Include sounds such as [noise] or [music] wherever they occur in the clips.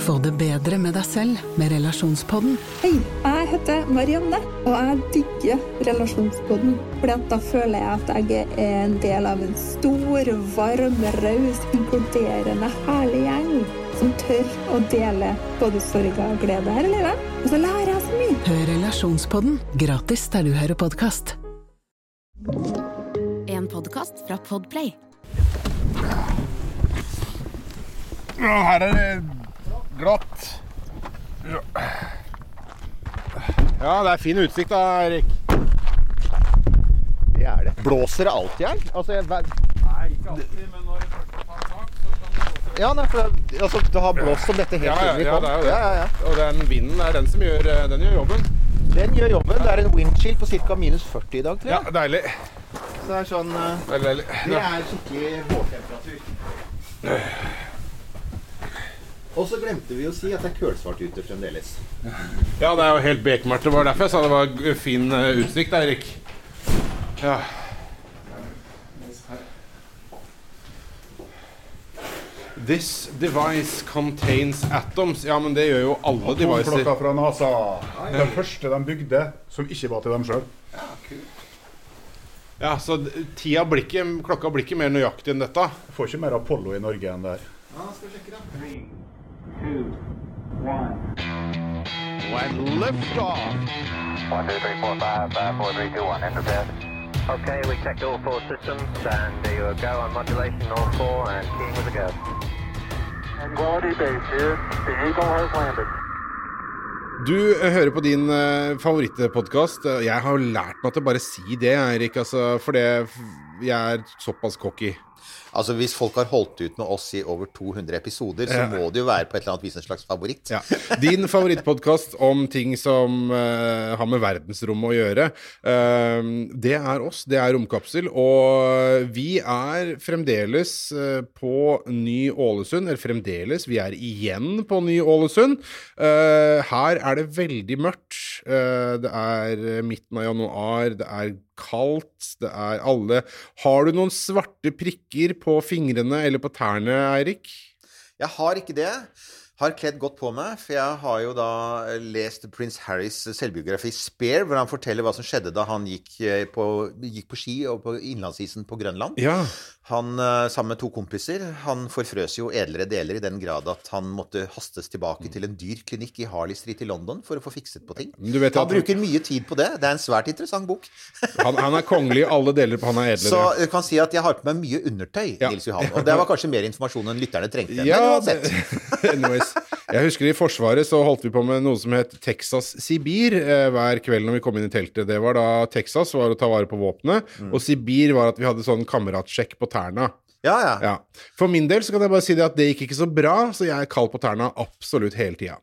Få det bedre med deg selv med relasjonspodden. Hei, jeg heter Marianne, og jeg digger relasjonspodden. For da føler jeg at jeg er en del av en stor, varm, raus, inkluderende, herlig gjeng som tør å dele både sorg og glede her i livet. Og så lærer jeg så mye. Hør relasjonspodden gratis der du hører podkast. En podkast fra Podplay. Her er det glatt. Ja. ja, det er fin utsikt da, Erik. Det er det. Blåser det alltid her? Altså, jeg, Nei, ikke alltid, men når det først tar tak, så kan det blåse. ja, nei, for det, altså, det har blåst som dette helt Ja, ja, ja, det er jo det. Ja, ja, ja. Og den vinden er den som gjør, eh, den gjør jobben. Den gjør jobben. Det er en windchill på ca. minus 40 i dag, tror Ja, jeg. deilig. Så det er sånn eh. Det er skikkelig vårtemperatur. Og så glemte vi å si at det er kølsvart ute fremdeles. Ja, det er jo helt bekmørkt. Det var derfor jeg sa det var fin eh, utsikt, Eirik. Ja. This device contains atoms. Ja, men det gjør jo alle devices. Atomklokka fra NASA. Den første de bygde som ikke var til dem sjøl. Ja, så d- tida blir ikke, klokka blir ikke mer nøyaktig enn dette. Får ikke mer Apollo i Norge enn det her. sjekke lift off. One, two, three, four, five, five, four, three, two, one. Enter bed. Okay, we checked all four systems, and there you go on modulation, all four, and keying with a go. Quality base here. The Eagle has landed. Du eh, hører på din uh, favorittpodkast. Jeg har jo lært meg til å bare si det, Eirik. Altså, for det, jeg er såpass cocky. Altså, Hvis folk har holdt ut med oss i over 200 episoder, så må det jo være på et eller annet vis en slags favoritt. Ja. Din favorittpodkast om ting som uh, har med verdensrommet å gjøre, uh, det er oss. Det er Romkapsel. Og vi er fremdeles uh, på Ny-Ålesund. Eller fremdeles, vi er igjen på Ny-Ålesund. Her er det veldig mørkt. Eh, det er midten av januar. Det er kaldt. Det er alle Har du noen svarte prikker på fingrene eller på tærne, Eirik? Jeg har ikke det. Har kledd godt på meg, for jeg har jo da lest prins Harrys selvbiografi 'Spare', hvor han forteller hva som skjedde da han gikk eh, på, gikk på ski og på innlandsisen på Grønland. Ja. Han eh, sammen med to kompiser han forfrøs jo edlere deler i den grad at han måtte hastes tilbake til en dyr klinikk i Harley Street i London for å få fikset på ting. Han at- bruker mye tid på det. Det er en svært interessant bok. [laughs] Han, han er kongelig i alle deler, på han er edlere. Så du kan si at jeg har på meg mye undertøy, Ja. Nils Johan. Og det var kanskje mer informasjon enn lytterne trengte. Ja, Men uansett. [laughs] Jeg husker i Forsvaret så holdt vi på med noe som het Texas Sibir eh, hver kveld når vi kom inn i teltet. Det var da Texas var å ta vare på våpenet, Mm. og Sibir var at vi hadde sånn kameratsjekk på tærne. Ja, ja. Ja. For min del så kan jeg bare si det at det gikk ikke så bra, så jeg er kald på tærne absolutt hele tida.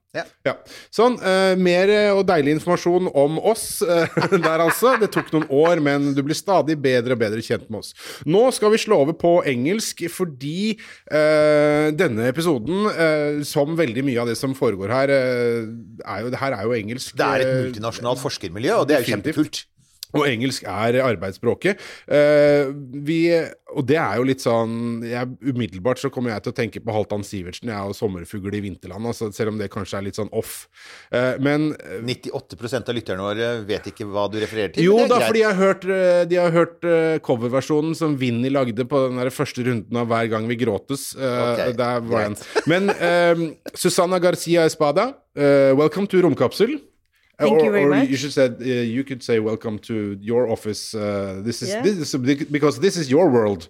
Ja. Sånn. Uh, mer eh, og deilig informasjon om oss uh, [laughs] der, altså. Det tok noen år, men du blir stadig bedre og bedre kjent med oss. Nå skal vi slå over på engelsk fordi uh, denne episoden, som veldig mye av det som foregår her, er jo, det her er jo engelsk. Det er et multinasjonalt forskermiljø, og det er jo kjempekult. Og engelsk er arbeidsspråket. Eh, vi, og det er jo litt sånn jeg, Umiddelbart så kommer jeg til å tenke på Halvdan Sivertsen jeg og 'Sommerfugl i vinterland', altså, selv om det kanskje er litt sånn off. Eh, men 98% av lytterne våre vet ikke hva du refererer til. jo da, er fordi jeg har hørt, eh, de har hørt eh, coverversjonen som Vinni lagde på den der første runden av Hver gang vi gråtes. Eh, Ok, der var den. Men eh, Susanna Garcia Espada, uh, welcome to Romkapsel. Thank or, you very or much. You should say uh, you could say welcome to your office. Uh, this is Yeah. this is because this is your world.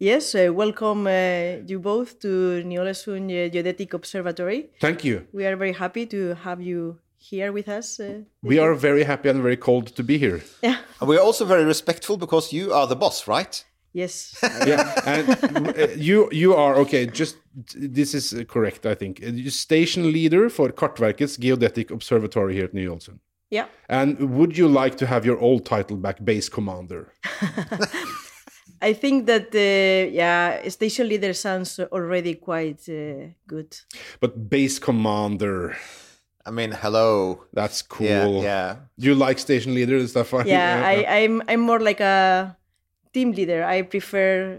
Yes, uh, welcome uh, you both to Ny-Ålesund uh, Geodetic Observatory. Thank you. We are very happy to have you here with us. Uh, We are very happy and very cold to be here. yeah, And we're also very respectful because you are the boss, right? Yes. [laughs] Yeah, and uh, you you are okay. Just this is uh, correct, I think. Uh, you're station leader for Kartverkets Geodetic Observatory here at Ny-Ålesund. yeah. And would you like to have your old title back, base commander? [laughs] I think that uh, yeah, station leader sounds already quite uh, good. But base commander, I mean, hello. that's cool. Yeah, yeah. Do you like station leader and stuff? Yeah, [laughs] I, I'm I'm more like a team leader. I prefer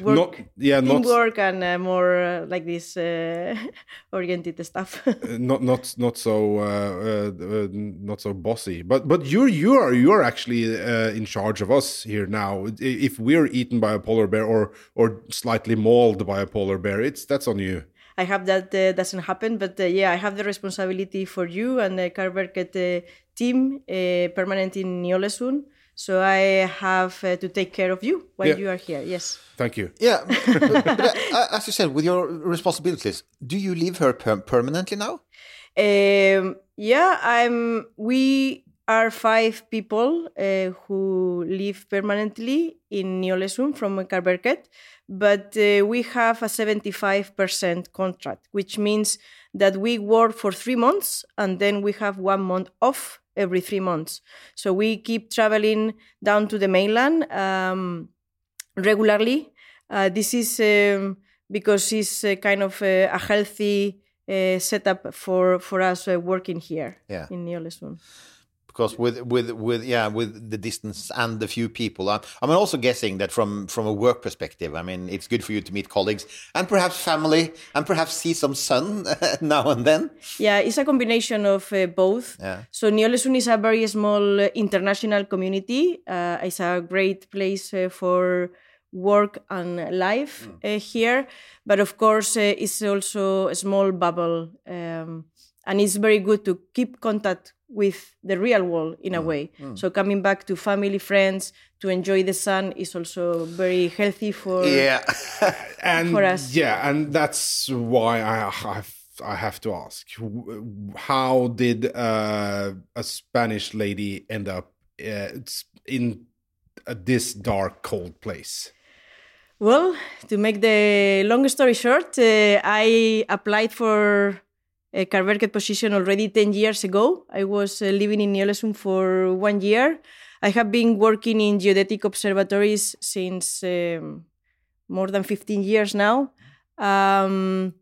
work, Not- yeah, not- teamwork and uh, more uh, like this uh, [laughs] oriented stuff. [laughs] Uh, not not not so uh, uh, not so bossy but but you're you are you are actually uh, in charge of us here now if we're eaten by a polar bear or or slightly mauled by a polar bear it's that's on you I hope that uh, doesn't happen, but uh, yeah, I have the responsibility for you and the Kartverket uh, team uh, permanent in Ny-Ålesund. So I have uh, to take care of you while Yeah. you are here. Yes. thank you Yeah, [laughs] but, but, uh, as you said, with your responsibilities, do you leave her per- permanently now? Um, yeah, I'm. We are five people uh, who live permanently in Ny-Ålesund from Kartverket, but uh, we have a 75% contract, which means that we work for three months and then we have one month off every three months. So we keep traveling down to the mainland um, regularly. Uh, this is um, because it's uh, kind of uh, a healthy uh, setup for for us uh, working here Yeah. in Ny-Ålesund. Because with with with yeah with the distance and the few people, I'm, I'm also guessing that from from a work perspective, I mean, it's good for you to meet colleagues and perhaps family and perhaps see some sun [laughs] now and then. Yeah, it's a combination of uh, both. Yeah. So Ny-Ålesund is a very small uh, international community. Uh, it's a great place uh, for work and life uh, here, but of course, uh, it's also a small bubble, um, and it's very good to keep contact with the real world in a way. So coming back to family, friends, to enjoy the sun is also very healthy for. Yeah, [laughs] and For us. yeah and that's why i have i have to ask how did uh, a spanish lady end up uh, in uh, this dark cold place Well, to make the long story short, uh, I applied for a Kartverket position already 10 years ago. I was uh, living in Ny-Ålesund for one year. I have been working in geodetic observatories since um, more than 15 years now. Um,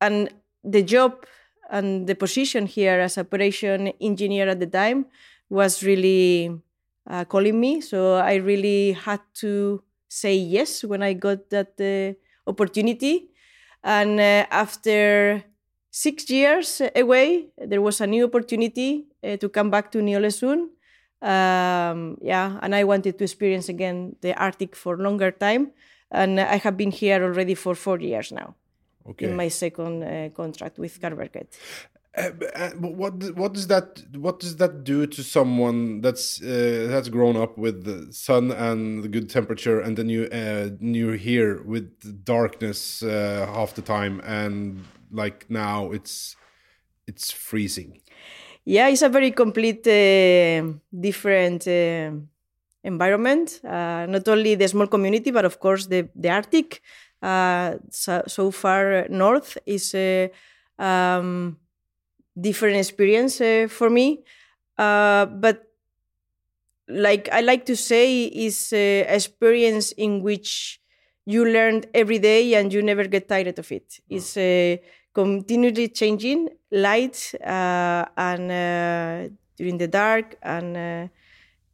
and the job and the position here as operation engineer at the time was really uh, calling me. So I really had to say yes when I got that uh, opportunity. And uh, after six years away, there was a new opportunity uh, to come back to Ny-Ålesund. Um, yeah, and I wanted to experience again the Arctic for longer time. And I have been here already for four years now okay in my second uh, contract with Kartverket. Uh, uh, what what does that what does that do to someone that's uh, that's grown up with the sun and the good temperature and then you uh, you're here with darkness uh, half the time and like now it's it's freezing Yeah, it's a very complete, uh, different uh, environment. Uh, not only the small community, but of course the the Arctic. Uh, so, so far north is a um, different experience uh, for me. Uh, but like I like to say, is uh, experience in which you learn every day and you never get tired of it. It's uh, continually changing, light uh, and uh, during the dark and uh,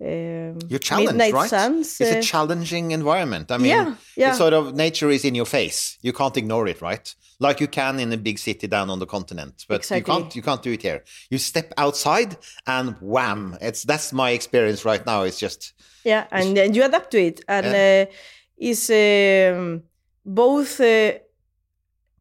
um, you're challenged, midnight right? suns. it's uh, a challenging environment. I mean, Yeah, yeah. it's sort of nature is in your face. You can't ignore it, right? Like you can in a big city down on the continent, but Exactly. you can't. You can't do it here. You step outside, and wham! It's that's my experience right now. It's just yeah and then you adapt to it and uh, is um, both uh,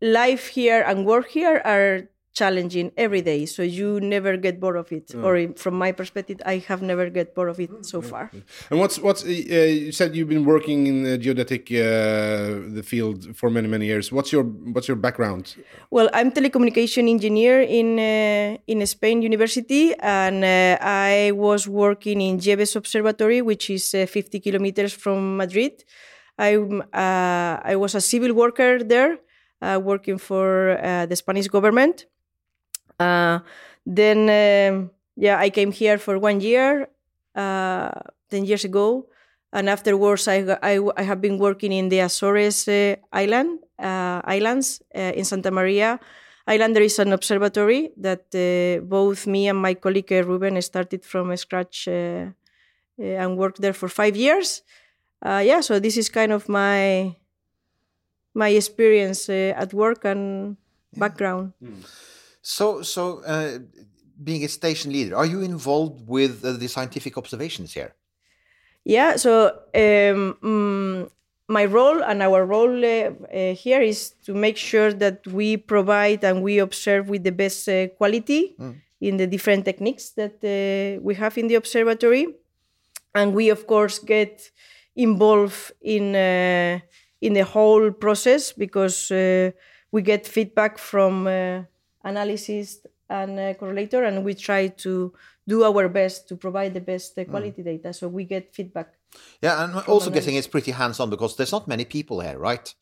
life here and work here are challenging every day so you never get bored of it. Or from my perspective i have never get bored of it so far. And what's what's uh, you said you've been working in the geodetic uh, the field for many many years. What's your what's your background? Well, I'm telecommunication engineer in uh, in Spain University, and uh, I was working in Yebes Observatory, which is uh, 50 kilometers from Madrid. I uh, I was a civil worker there, working for uh, the Spanish government. Uh, then, um, yeah, I came here for one year, uh, ten years ago, and afterwards I, I, I have been working in the Azores uh, island uh, islands uh, in Santa Maria Island. There is an observatory that uh, both me and my colleague uh, Ruben started from scratch uh, uh, and worked there for five years. uh, yeah, so this is kind of my my experience uh, at work and background. So, so uh, being a station leader, are you involved with uh, the scientific observations here? Yeah, so um, mm, my role and our role uh, uh, here is to make sure that we provide and we observe with the best uh, quality in the different techniques that uh, we have in the observatory. And we, of course, get involved in, uh, in the whole process because uh, we get feedback from uh, analysis and uh, correlator, and we try to do our best to provide the best uh, quality data. So we get feedback. Yeah, and also getting it's pretty hands-on because there's not many people here, right?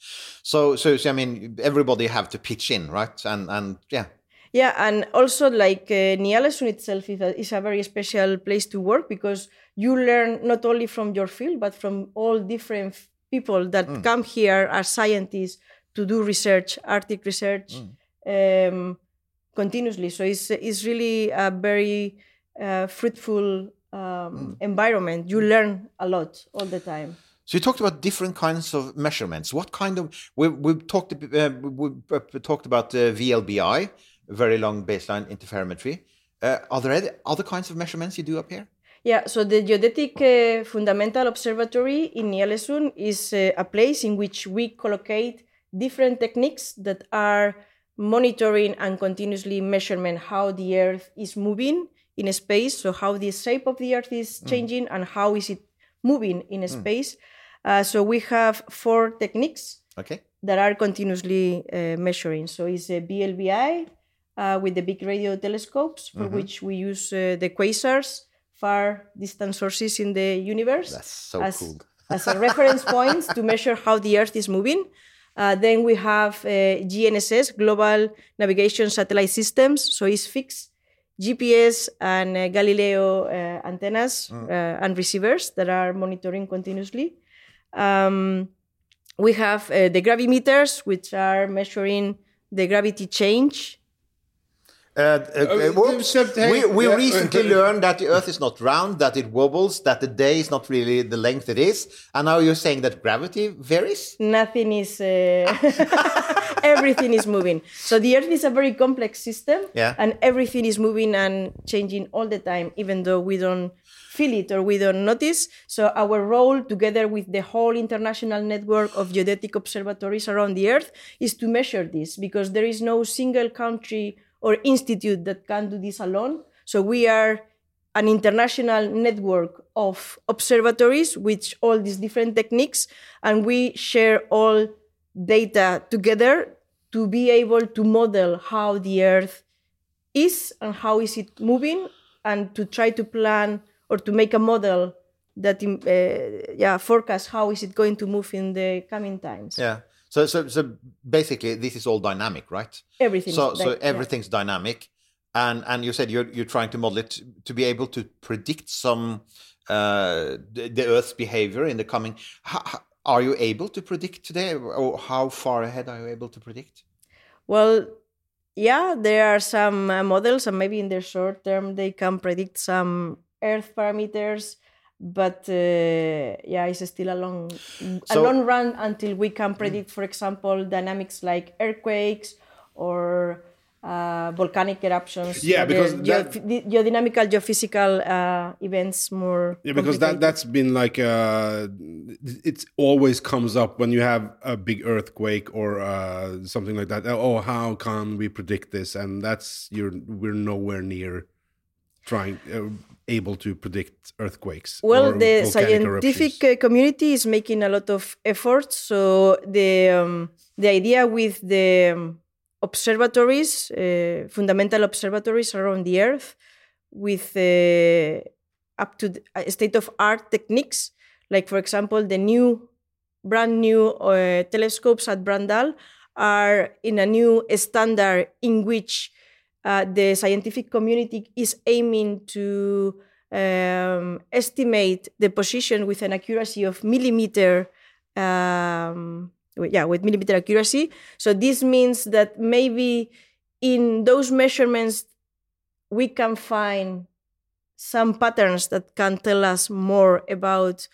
So, so, so I mean, everybody have to pitch in, right? And and yeah, Yeah, and also like uh, Ny-Ålesund itself is a, is a very special place to work because you learn not only from your field but from all different people that come here as scientists to do research, Arctic research, um, continuously. So it's it's really a very uh, fruitful um, environment. You learn a lot all the time. So you talked about different kinds of measurements. What kind of we we've talked uh, we we talked about uh, VLBI, very long baseline interferometry. Uh, are there other kinds of measurements you do up here? Yeah, so the Geodetic uh, Fundamental Observatory in Ny-Ålesund is uh, a place in which we collocate different techniques that are monitoring and continuously measurement how the Earth is moving in space, so how the shape of the Earth is changing and how is it moving in space. Uh, so we have four techniques Okay. that are continuously uh, measuring. So it's a VLBI uh, with the big radio telescopes, for which we use uh, the quasars, far distant sources in the universe, That's so as, cool. [laughs] as a reference point to measure how the Earth is moving. Uh, then we have uh, GNSS, Global Navigation Satellite Systems, so it's fixed GPS and uh, Galileo uh, antennas uh, and receivers that are monitoring continuously. Um, we have uh, the gravimeters, which are measuring the gravity change. Uh, uh, uh, whoops. except, hey, we we yeah. recently [laughs] learned that the Earth is not round, that it wobbles, that the day is not really the length it is, and now you're saying that gravity varies. Nothing is, uh, [laughs] everything is moving. So the Earth is a very complex system, Yeah. and everything is moving and changing all the time, even though we don't feel it or we don't notice. So our role, together with the whole international network of geodetic observatories around the Earth, is to measure this because there is no single country or institute that can do this alone. So we are an international network of observatories with all these different techniques, and we share all data together to be able to model how the Earth is and how is it moving, and to try to plan or to make a model that uh, yeah forecast how is it going to move in the coming times. Yeah. So so so basically, this is all dynamic, right? Everything. So so dy- yeah. everything's dynamic, and and you said you're you're trying to model it to be able to predict some uh, the, the Earth's behavior in the coming. How- are you able to predict today, or how far ahead are you able to predict? Well, yeah, there are some uh, models, and maybe in the short term they can predict some Earth parameters, but uh, yeah, it's still a long, a So- long run until we can predict, for example, dynamics like earthquakes or uh, volcanic eruptions. Yeah, because that- geodynamical geophysical uh, events more. Yeah, because that that's been like uh, it always comes up when you have a big earthquake or uh, something like that. Oh, how can we predict this? And that's you're we're nowhere near trying uh, able to predict earthquakes. Well, the scientific eruptions. uh, community is making a lot of efforts. So the um, the idea with the um, observatories, uh, fundamental observatories around the Earth, with uh, up to state of art techniques, like for example the new, brand new uh, telescopes at Brandal are in a new standard in which uh, the scientific community is aiming to um, estimate the position with an accuracy of millimeter um, yeah with millimeter accuracy. So this means that maybe in those measurements we can find some patterns that can tell us more about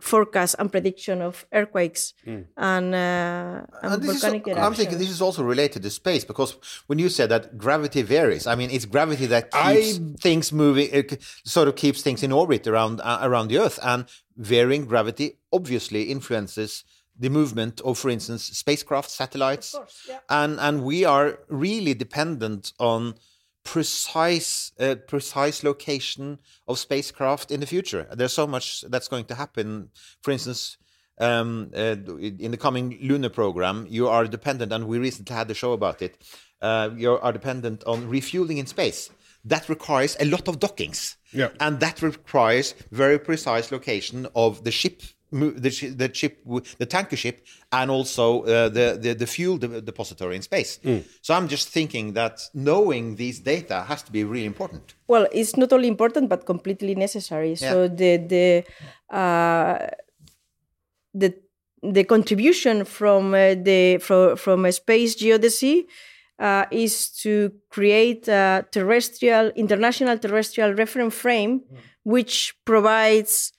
forecast and prediction of earthquakes and, uh, and, And this is, volcanic I'm thinking this is also related to space because when you said that gravity varies, I mean it's gravity that I- keeps things moving, it sort of keeps things in orbit around uh, around the Earth, and varying gravity obviously influences the movement of, for instance, spacecraft, satellites, and and we are really dependent on precise uh, precise location of spacecraft in the future. There's so much that's going to happen. For instance, um, uh, in the coming lunar program, you are dependent, and we recently had the show about it. Uh, you are dependent on refueling in space. That requires a lot of dockings, Yeah. and that requires very precise location of the ship, the, shi- the ship, the tanker ship, and also uh, the, the the fuel depository in space. So I'm just thinking that knowing these data has to be really important. Well, it's not only important but completely necessary. So the the uh, the the contribution from uh, the from from a space geodesy uh, is to create a terrestrial international terrestrial reference frame, which provides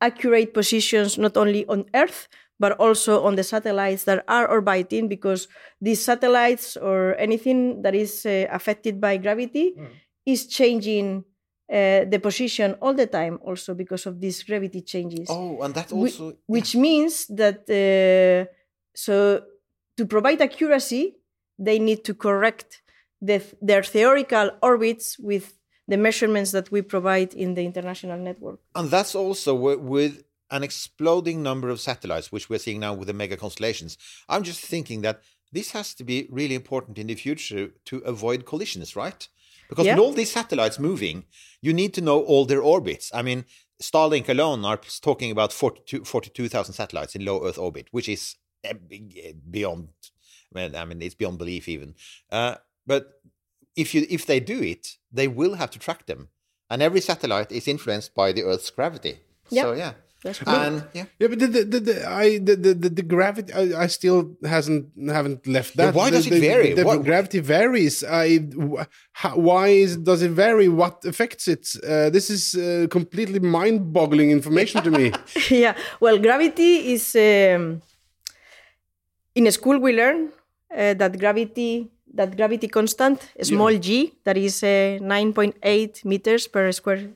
accurate positions not only on Earth but also on the satellites that are orbiting because these satellites or anything that is uh, affected by gravity is changing uh, the position all the time also because of these gravity changes. Oh, and that also which means that uh, so to provide accuracy they need to correct the, their theoretical orbits with the measurements that we provide in the international network And that's also with an exploding number of satellites, which we're seeing now with the mega constellations. I'm just thinking that this has to be really important in the future to avoid collisions, right? Because Yeah. with all these satellites moving, you need to know all their orbits. I mean, Starlink alone are talking about 42 42,000 satellites in low Earth orbit, which is eh, beyond, I mean, it's beyond belief even. Uh, but if you if they do it, they will have to track them, and every satellite is influenced by the Earth's gravity. Yeah. So yeah, That's and yeah. Yeah, but the the the, the I the, the the the gravity I, I still hasn't haven't left Yeah, that. why The- does it the- vary? The, gravity varies. I wh- how, why is does it vary? What affects it? Uh, this is uh, completely mind-boggling information to me. [laughs] yeah well gravity is um, in school we learn uh, that gravity that gravity constant small g that is uh, 9.8 meters per square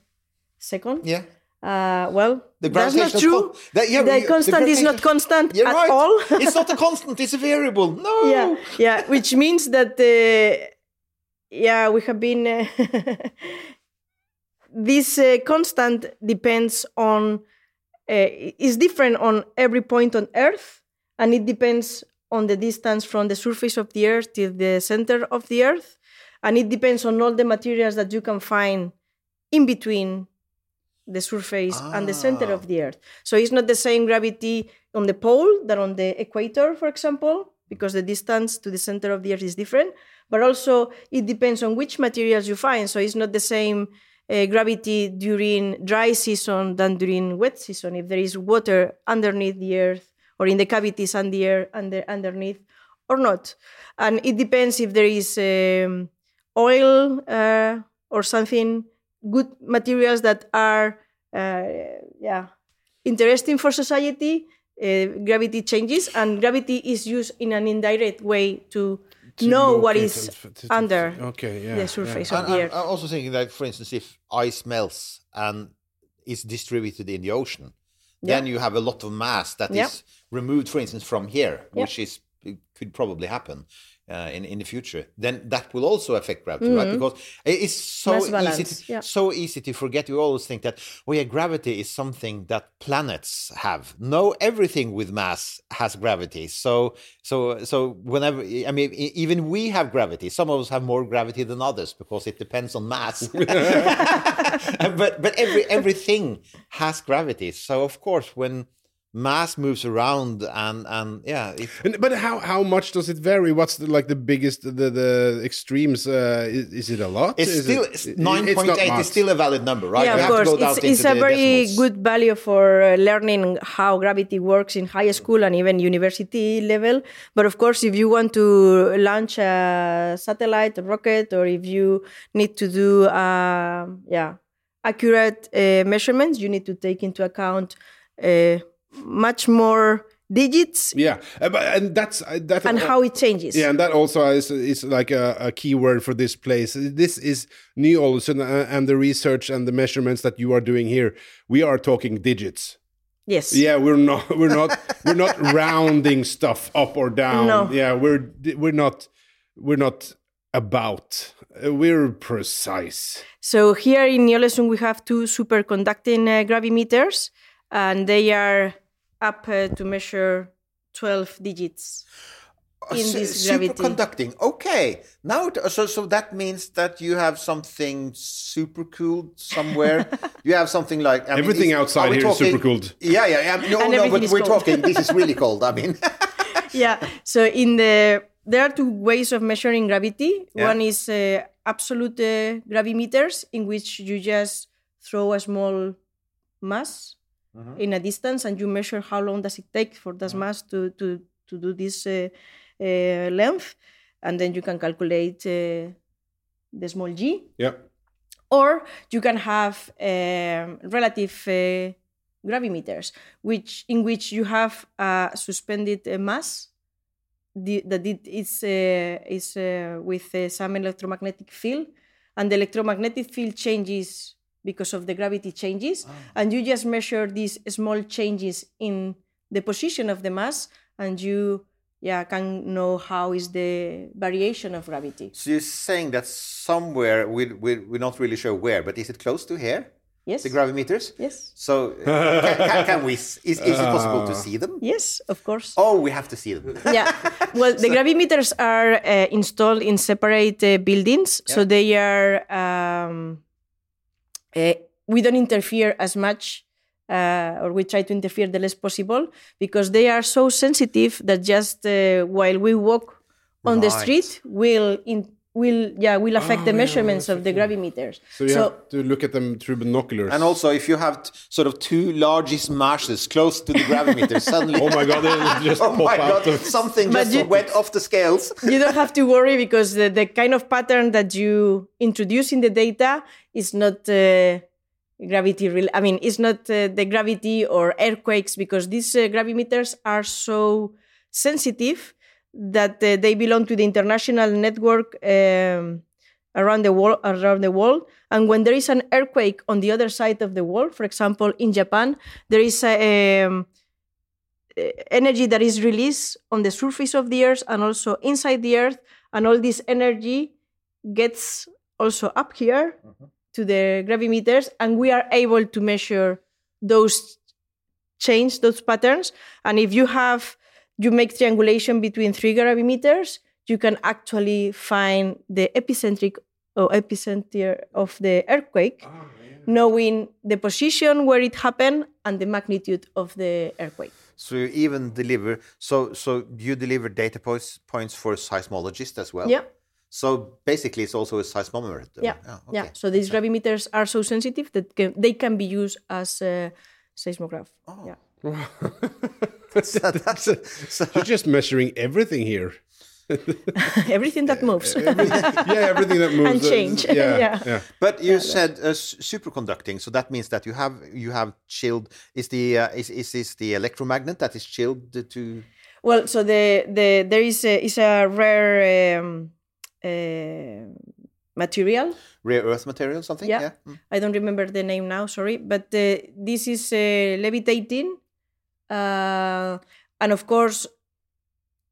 second Yeah. uh, well The that's not true con- that- yeah, the constant the is not constant at right. all [laughs] it's not a constant; it's a variable. No. yeah yeah which means that uh, yeah we have been uh, [laughs] this uh, constant depends on uh, is different on every point on earth and it depends on the distance from the surface of the earth to the center of the earth and it depends on all the materials that you can find in between the surface and the center Ah. of the earth. So it's not the same gravity on the pole than on the equator for example because the distance to the center of the earth is different but also it depends on which materials you find. So it's not the same uh, gravity during dry season than during wet season. If there is water underneath the earth or in the cavities under, under underneath or not. And it depends if there is um, oil uh, or something good materials that are uh, yeah interesting for society uh, gravity changes and gravity is used in an indirect way to, know what is locate and to- to- under okay, yeah, the surface And of the I'm, earth. I'm also thinking that, for instance, if ice melts and is distributed in the ocean, then you have a lot of mass that is Yeah. Removed, for instance, from here, Yeah. which is could probably happen. Uh, in in the future, then that will also affect gravity, right? Because it's so Mm-hmm. Easy, balance, to, yeah. so easy to forget. We always think that, oh yeah, gravity is something that planets have. No, everything with mass has gravity. So, so, so whenever I mean, even we have gravity. Some of us have more gravity than others because it depends on mass. [laughs] [laughs] but but every everything has gravity. So of course, when mass moves around and and yeah, if, And, but how how much does it vary? What's the, like the biggest the the extremes? Uh, is, is it a lot? it's Is still it- it's it's point not eight much. is still a valid number, right? Yeah, We of course. It's, it's a very decimals. good value for uh, learning how gravity works in high school and even university level. But of course, if you want to launch a satellite, a rocket, or if you need to do, uh, yeah, accurate uh, measurements, you need to take into account uh, much more digits Yeah, uh, and that's uh, that. and how it changes. Yeah, and that also is is like a, a key word for this place. This is Ny-Ålesund uh, and the research and the measurements that you are doing here. We are talking digits. Yes. Yeah, we're not we're not we're not [laughs] rounding stuff up or down. No. Yeah, we're we're not we're not about. We're precise. So here in Ny-Ålesund we have two superconducting uh, gravimeters, and they are up uh, to measure 12 digits in Su- this gravity. Superconducting. Okay. Now, it- so so that means that you have something super cool somewhere. [laughs] you have something like I mean, Everything is- outside are we here is talking- super cooled. Yeah, yeah, yeah. [laughs] No, And no, but we're cold. talking. This is really cold. I mean, [laughs] yeah. So in the there are two ways of measuring gravity. Yeah. One is uh, absolute uh, gravimeters, in which you just throw a small mass Mm-hmm. in a distance, and you measure how long does it take for this mass to to to do this uh, uh, length, and then you can calculate uh, the small g. Yeah. or you can have um, relative uh, gravimeters, which in which you have a suspended uh, mass that it is uh, is uh, with uh, some electromagnetic field, and the electromagnetic field changes because of the gravity changes, and you just measure these small changes in the position of the mass, and you yeah can know how is the variation of gravity. so you're saying that somewhere we we we're not really sure where, but is it close to here? Yes. The gravimeters. Yes. So uh, can, can, can we? Is, is it possible to see them? Yes, of course. Oh, we have to see them. yeah. [laughs] Well, the gravimeters are uh, installed in separate uh, buildings, so they are. Um, uh, we don't interfere as much, uh, or we try to interfere the less possible, because they are so sensitive that just uh, while we walk on the street, we'll in will yeah will affect the measurements of the gravimeters. So you have to look at them through binoculars. And also, if you have t- sort of two largest masses close to the gravimeter, [laughs] suddenly, oh my god, they [laughs] just oh pop my out god, [laughs] something But just you- went off the scales. you don't have to worry because the, the kind of pattern that you introduce in the data is not uh, gravity real i mean it's not uh, the gravity or earthquakes because these uh, gravimeters are so sensitive that uh, they belong to the international network um, around the world around the world. And when there is an earthquake on the other side of the world for example in japan there is a um, energy that is released on the surface of the earth and also inside the earth and all this energy gets also up here to the gravimeters and we are able to measure those change those patterns. And if you have you make triangulation between three gravimeters you can actually find the epicentric or epicenter of the earthquake ah, knowing the position where it happened and the magnitude of the earthquake So you even deliver. So so you deliver data points points for seismologists as well. yeah So basically, it's also a seismometer. Oh, yeah, okay. yeah. So these gravimeters are so sensitive that can, they can be used as a seismograph. Oh. Yeah. [laughs] [laughs] So that's, so, [laughs] You're just measuring everything here. [laughs] Everything that moves. Yeah, everything that moves. And uh, change. Yeah, Yeah. yeah. but you said uh, superconducting, so that means that you have you have chilled. Is the uh, is is this the electromagnet that is chilled to? well, so the the there is a, is a rare um, uh, material. Rare earth material, something? Yeah. Mm. I don't remember the name now. Sorry, but uh, this is uh, levitating, uh, and of course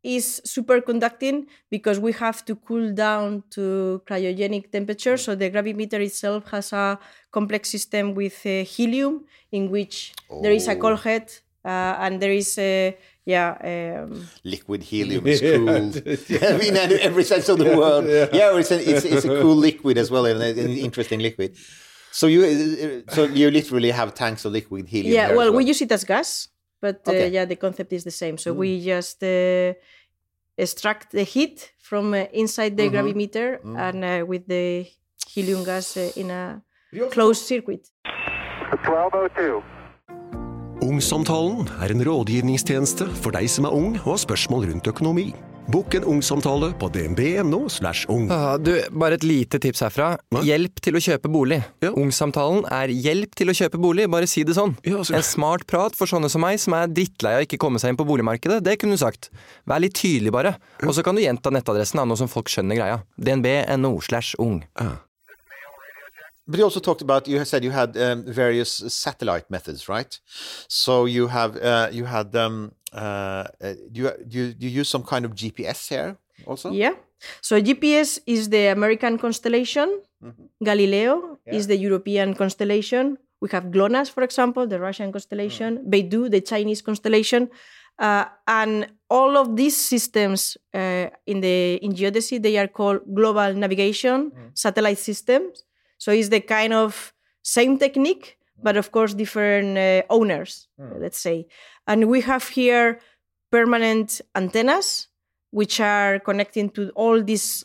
is superconducting because we have to cool down to cryogenic temperature. So the gravimeter itself has a complex system with uh, helium, in which there is a cold head uh, and there is a yeah. Um, Liquid helium is [laughs] cool. [laughs] I mean, in every sense of the word. Yeah, it's, a, it's, it's a cool liquid as well, and an interesting liquid. So you uh, so you literally have tanks of liquid helium. yeah, there as well, we use it as gas, but uh, Okay. yeah, the concept is the same. So we just uh, extract the heat from uh, inside the gravimeter and uh, with the helium gas uh, in a closed circuit. 1202. Ungsamtalen er en rådgivningstjeneste for deg som er ung og har spørsmål rundt økonomi. Bokk en ungsamtale på dnb.no. slash ung. Ah, du, bare et lite tips herfra. Hjelp til å kjøpe bolig. Ungsamtalen er hjelp til å kjøpe bolig, bare si det sånn. En smart prat for sånne som meg, som er drittlei av ikke komme seg inn på boligmarkedet, det kunne du sagt. Vær litt tydelig, bare. Og så kan du gjenta nettadressen, nå som folk skjønner greia. dnb.no slash ung. But you also talked about you said you had um, various satellite methods, right? So you have uh, you had um, uh, uh, do you do you, do you use some kind of GPS here also? Yeah. So GPS is the American constellation. Galileo is the European constellation. We have GLONASS, for example, the Russian constellation. Beidou, the Chinese constellation. Uh, and all of these systems uh, in the in geodesy they are called global navigation satellite systems. So it's the kind of same technique, but of course different uh, owners, let's say. And we have here permanent antennas, which are connecting to all these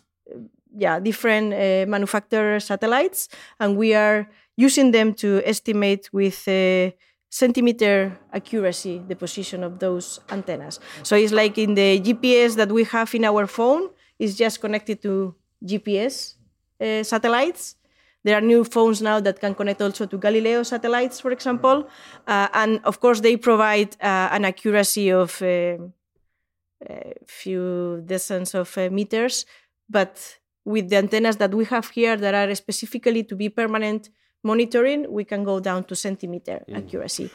yeah different uh, manufacturer satellites, and we are using them to estimate with uh, centimeter accuracy the position of those antennas. So it's like in the GPS that we have in our phone is just connected to GPS uh, satellites. There are new phones now that can connect also to Galileo satellites, for example, uh, and of course they provide uh, an accuracy of uh, a few dozens of uh, meters, but with the antennas that we have here that are specifically to be permanent monitoring, we can go down to centimeter accuracy.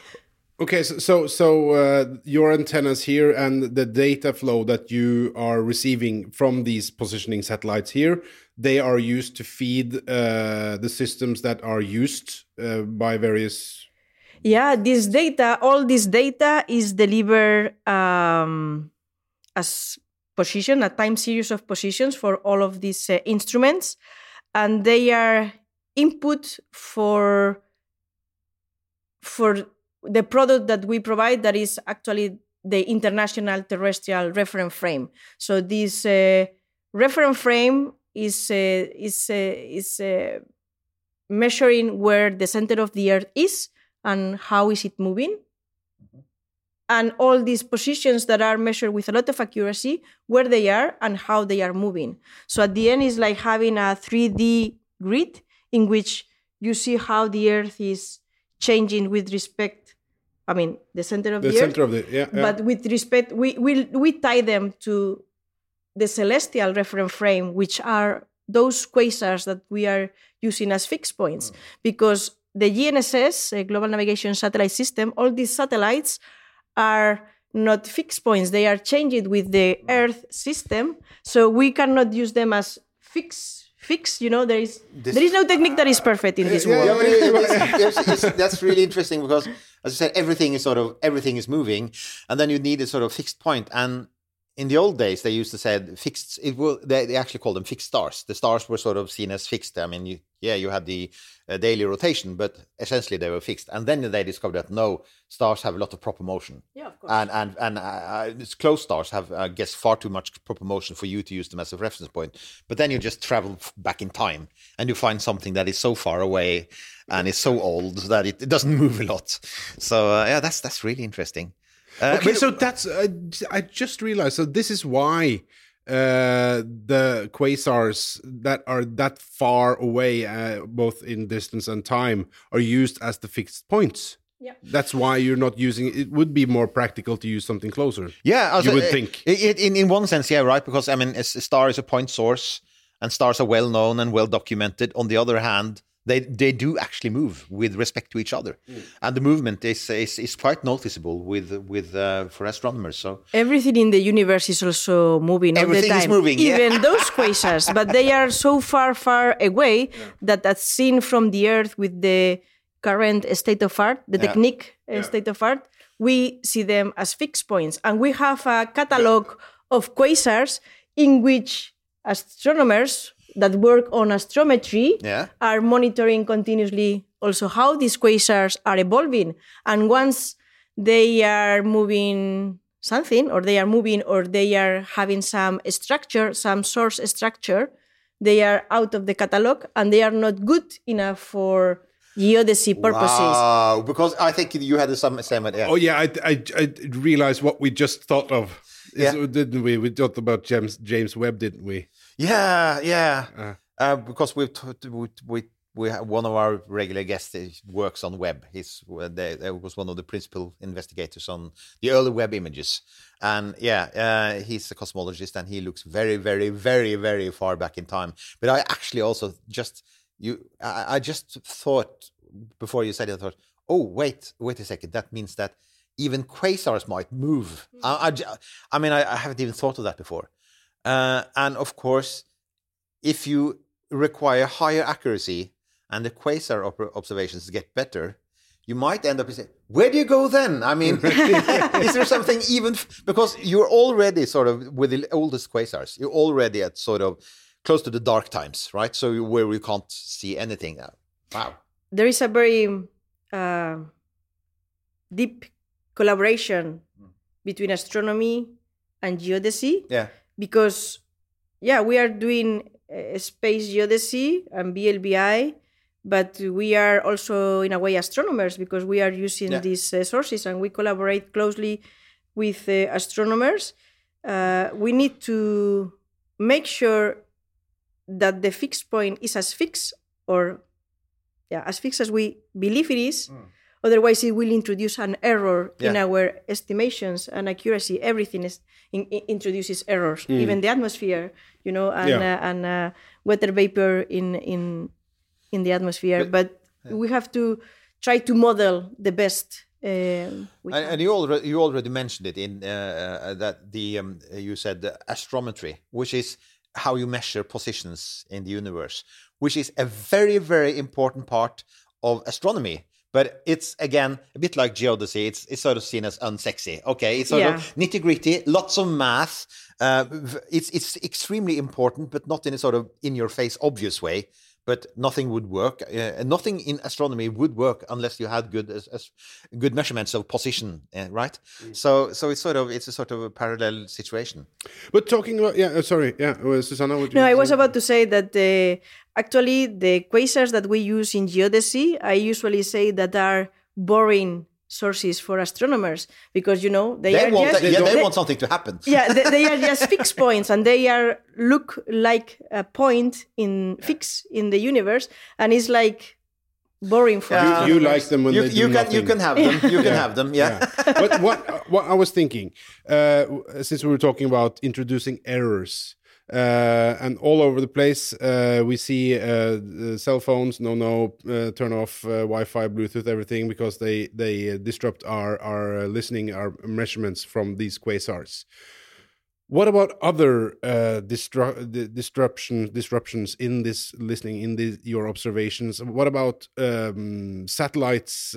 Okay, so so, so uh, your antennas here and the data flow that you are receiving from these positioning satellites here, they are used to feed uh, the systems that are used uh, by various. Yeah, this data, all this data is delivered um, as position, a time series of positions for all of these uh, instruments, and they are input for for the product that we provide that is actually the international terrestrial reference frame. So this uh, reference frame is uh, is uh, is uh, measuring where the center of the Earth is and how is it moving. And all these positions that are measured with a lot of accuracy, where they are and how they are moving. So at the end, it's like having a 3D grid in which you see how the Earth is changing with respect. I mean, the center of The the, center Earth. of the- yeah, yeah. But with respect, we we we tie them to the celestial reference frame, which are those quasars that we are using as fixed points, Hmm. because the GNSS, uh, Global Navigation Satellite System, all these satellites are not fixed points; they are changed with the Hmm. Earth system, so we cannot use them as fixed. Fixed, you know, there is This- there is no technique that is perfect in this world. Yeah, but it- it's- it's- it's- that's really interesting because, as I said, everything is sort of everything is moving, and then you need a sort of fixed point. And in the old days, they used to say fixed. It will. They, they actually called them fixed stars. The stars were sort of seen as fixed. I mean, you, yeah, you had the uh, daily rotation, but essentially they were fixed. And then they discovered that no, stars have a lot of proper motion. Yeah, of course. And and and uh, uh, close stars have, I guess, far too much proper motion for you to use them as a reference point. But then you just travel back in time, and you find something that is so far away and it's so old that it, it doesn't [laughs] move a lot. So uh, yeah, that's that's really interesting. Uh, okay, but- so that's uh, I just realized. So this is why uh, the quasars that are that far away, uh, both in distance and time, are used as the fixed points. Yeah. That's why you're not using it. would be more practical to use something closer. Yeah, also, you would uh, think. i- i- in in one sense, yeah, right. Because I mean, a star is a point source, and stars are well known and well documented. On the other hand, they they do actually move with respect to each other, Mm. and the movement is is, is quite noticeable with with uh, for astronomers. So Everything in the universe is also moving all the Everything is time. moving, yeah. Even [laughs] those quasars, but they are so far, far away that that's seen from the Earth with the current state of art, the Yeah. technique uh, state of art, we see them as fixed points. And we have a catalog of quasars in which astronomers that work on astrometry Yeah. are monitoring continuously also how these quasars are evolving. And once they are moving something, or they are moving, or they are having some structure, some source structure, they are out of the catalog and they are not good enough for geodesy purposes. wow, because I think you had the same same idea. Oh yeah, I, I I realized what we just thought of. Is- Didn't we? We talked about James James Webb, didn't we? Yeah, yeah. Uh. Uh, because we've t- we we we have one of our regular guests works on Webb. He's uh, they, they was one of the principal investigators on the early Webb images, and yeah, uh, he's a cosmologist and he looks very, very, very, very far back in time. But I actually also just you I, I just thought before you said it, I thought, oh wait, wait a second, that means that even quasars might move. I, I mean, I, I haven't even thought of that before. Uh, and of course, if you require higher accuracy and the quasar observations get better, you might end up saying, "Where do you go then?" I mean, [laughs] [laughs] is there something even because you're already sort of with the oldest quasars, you're already at sort of close to the dark times, right? So where we can't see anything. Uh, Wow. there is a very uh, deep collaboration between astronomy and geodesy Yeah. Because yeah we are doing uh, space geodesy and VLBI but we are also in a way astronomers because we are using Yeah. these uh, sources and we collaborate closely with uh, astronomers uh, we need to make sure that the fixed point is as fixed or yeah as fixed as we believe it is otherwise it will introduce an error in our estimations and accuracy. Everything is in, in- introduces errors. Even the atmosphere you know and Yeah. uh, and uh, water vapor in in in the atmosphere. But, we have to try to model the best uh, And, and you already you already mentioned it in uh, uh, that the um, you said the astrometry, which is how you measure positions in the universe, which is a very very important part of astronomy. But it's again a bit like geodesy. It's it's sort of seen as unsexy. Okay, it's sort Yeah. of nitty gritty, lots of math. Uh, it's it's extremely important, but not in a sort of in your face obvious way. But nothing would work. Uh, and nothing in astronomy would work unless you had good as, as good measurements of position, uh, right? So so it's sort of it's a sort of a parallel situation. But talking about yeah, uh, sorry, yeah, uh, Susana. What No, I was about to say that uh, actually the quasars that we use in geodesy, I usually say that are boring sources for astronomers because you know they, They, are want just yeah, they they- want something to happen. yeah they, they are [laughs] just fixed points and they are look like a point in fix in the universe and it's like boring for Yeah. You, you like them when You, they do can nothing. you can have them. You can have them. Yeah. but what what I was thinking, uh, since we were talking about introducing errors, uh, and all over the place, uh, we see uh, cell phones. No, no, uh, turn off uh, Wi-Fi, Bluetooth, everything because they they uh, disrupt our our listening, our measurements from these quasars. What about other distru- di- disruption disruptions in this listening in the, your observations? What about um, satellites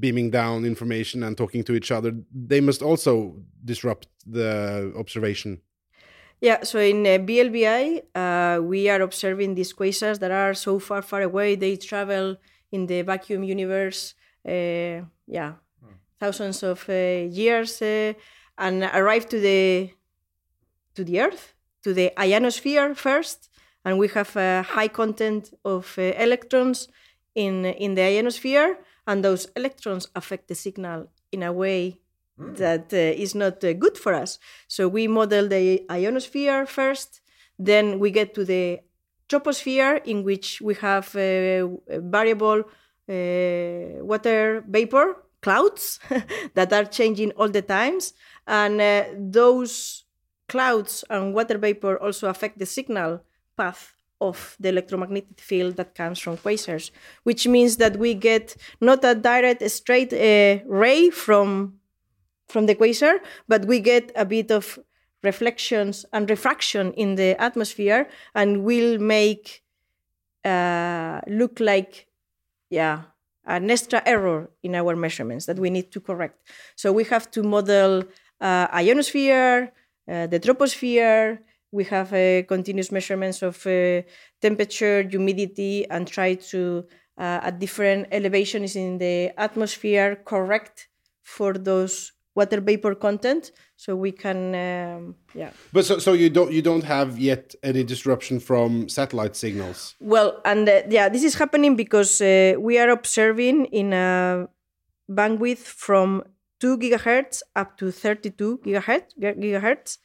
beaming down information and talking to each other? They must also disrupt the observation. Yeah, so in uh, VLBI, uh, we are observing these quasars that are so far, far away. They travel in the vacuum universe, uh, yeah, thousands of uh, years, uh, and arrive to the to the Earth, to the ionosphere first, and we have a high content of uh, electrons in in the ionosphere, and those electrons affect the signal in a way that uh, is not uh, good for us. So we model the ionosphere first, then we get to the troposphere, in which we have uh, variable water vapor clouds [laughs] that are changing all the times, and those clouds and water vapor also affect the signal path of the electromagnetic field that comes from quasars, which means that we get not a direct straight uh, ray from from the quasar, but we get a bit of reflections and refraction in the atmosphere, and will make uh, look like, yeah, an extra error in our measurements that we need to correct. So we have to model uh, ionosphere, uh, the troposphere. We have uh, continuous measurements of uh, temperature, humidity, and try to uh, at different elevations in the atmosphere correct for those water vapor content so we can um, yeah But so, so you don't you don't have yet any disruption from satellite signals. well and uh, yeah this is happening because uh, we are observing in a bandwidth from 2 gigahertz up to 32 gigahertz. gigahertz.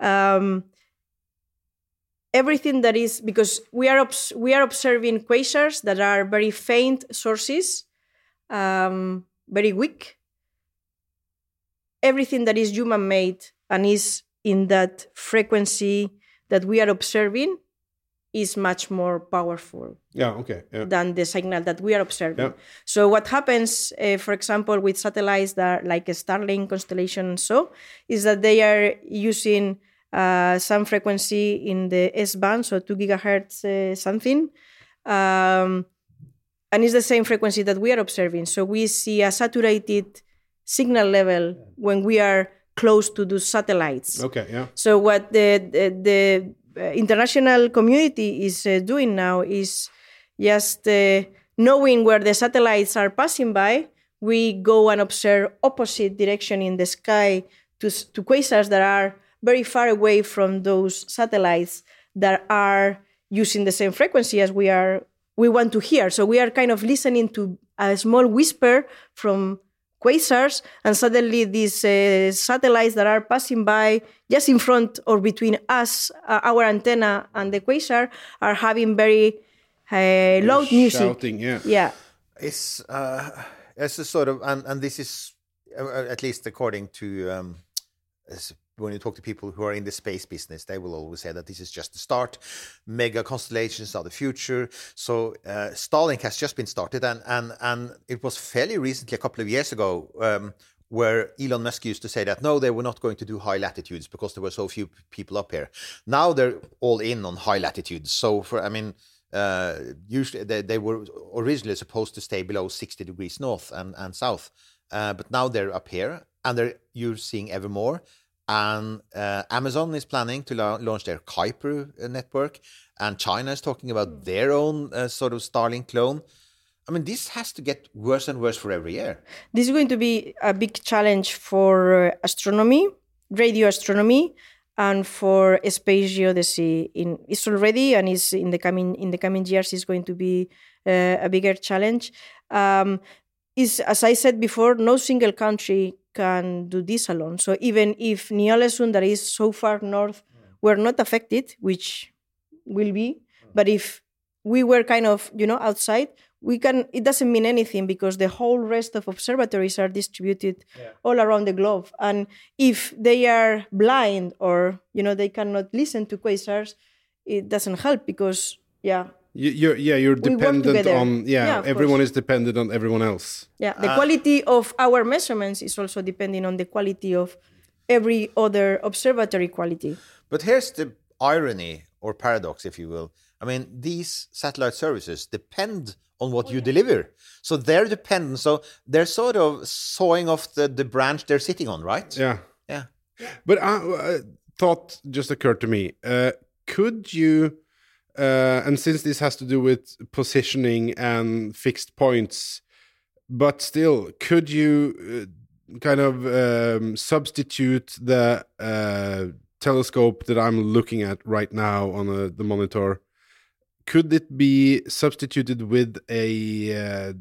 Um, everything that is because we are obs- we are observing quasars that are very faint sources, um, very weak. Everything that is human made and is in that frequency that we are observing is much more powerful Yeah, okay. Yeah. than the signal that we are observing. Yeah. So what happens, uh, for example, with satellites that are like a Starlink constellation and so, is that they are using uh, some frequency in the S band, so two gigahertz uh, something, um, and it's the same frequency that we are observing. So we see a saturated signal level when we are close to those satellites. Okay, yeah. So what the the, the uh, international community is uh, doing now is just uh, knowing where the satellites are passing by. We go and observe opposite direction in the sky to to quasars that are very far away from those satellites that are using the same frequency as we are we want to hear. So we are kind of listening to a small whisper from quasars, and suddenly these uh, satellites that are passing by just in front or between us, uh, our antenna, and the quasar are having very uh, loud music. Shouting, yeah. Yeah. It's uh, it's a sort of, and, and this is uh, at least according to um, as- when you talk to people who are in the space business, they will always say that this is just the start. Mega constellations are the future. So uh, Starlink has just been started, and and and it was fairly recently, a couple of years ago. Um, where Elon Musk used to say that no, they were not going to do high latitudes because there were so few people up here. Now they're all in on high latitudes. So for I mean, uh, usually they, they were originally supposed to stay below 60 degrees north and, and south, uh, but now they're up here and they're you're seeing ever more. And uh, Amazon is planning to la- launch their Kuiper uh, network, and China is talking about their own uh, sort of Starlink clone. I mean, this has to get worse and worse for every year. This is going to be a big challenge for uh, astronomy, radio astronomy, and for space geodesy. In it's already and is in the coming in the coming years is going to be uh, a bigger challenge. Um, is as I said before, no single country can do this alone. So even if Ny-Ålesund, that is so far north, were not affected, which will be, but if we were kind of you know outside, we can. It doesn't mean anything because the whole rest of observatories are distributed all around the globe, and if they are blind or you know they cannot listen to quasars, it doesn't help because yeah. You, you're, yeah, you're dependent on, yeah, Yeah, everyone course. is dependent on everyone else. Yeah, the Uh, quality of our measurements is also depending on the quality of every other observatory quality. But here's the irony or paradox, if you will. I mean, these satellite services depend on what you deliver. So they're dependent. So they're sort of sawing off the, the branch they're sitting on, right? Yeah. Yeah. But I, uh, thought just occurred to me. Uh, could you, uh, and since this has to do with positioning and fixed points, but still, could you uh, kind of um, substitute the uh, telescope that I'm looking at right now on uh, the monitor? Could it be substituted with a uh,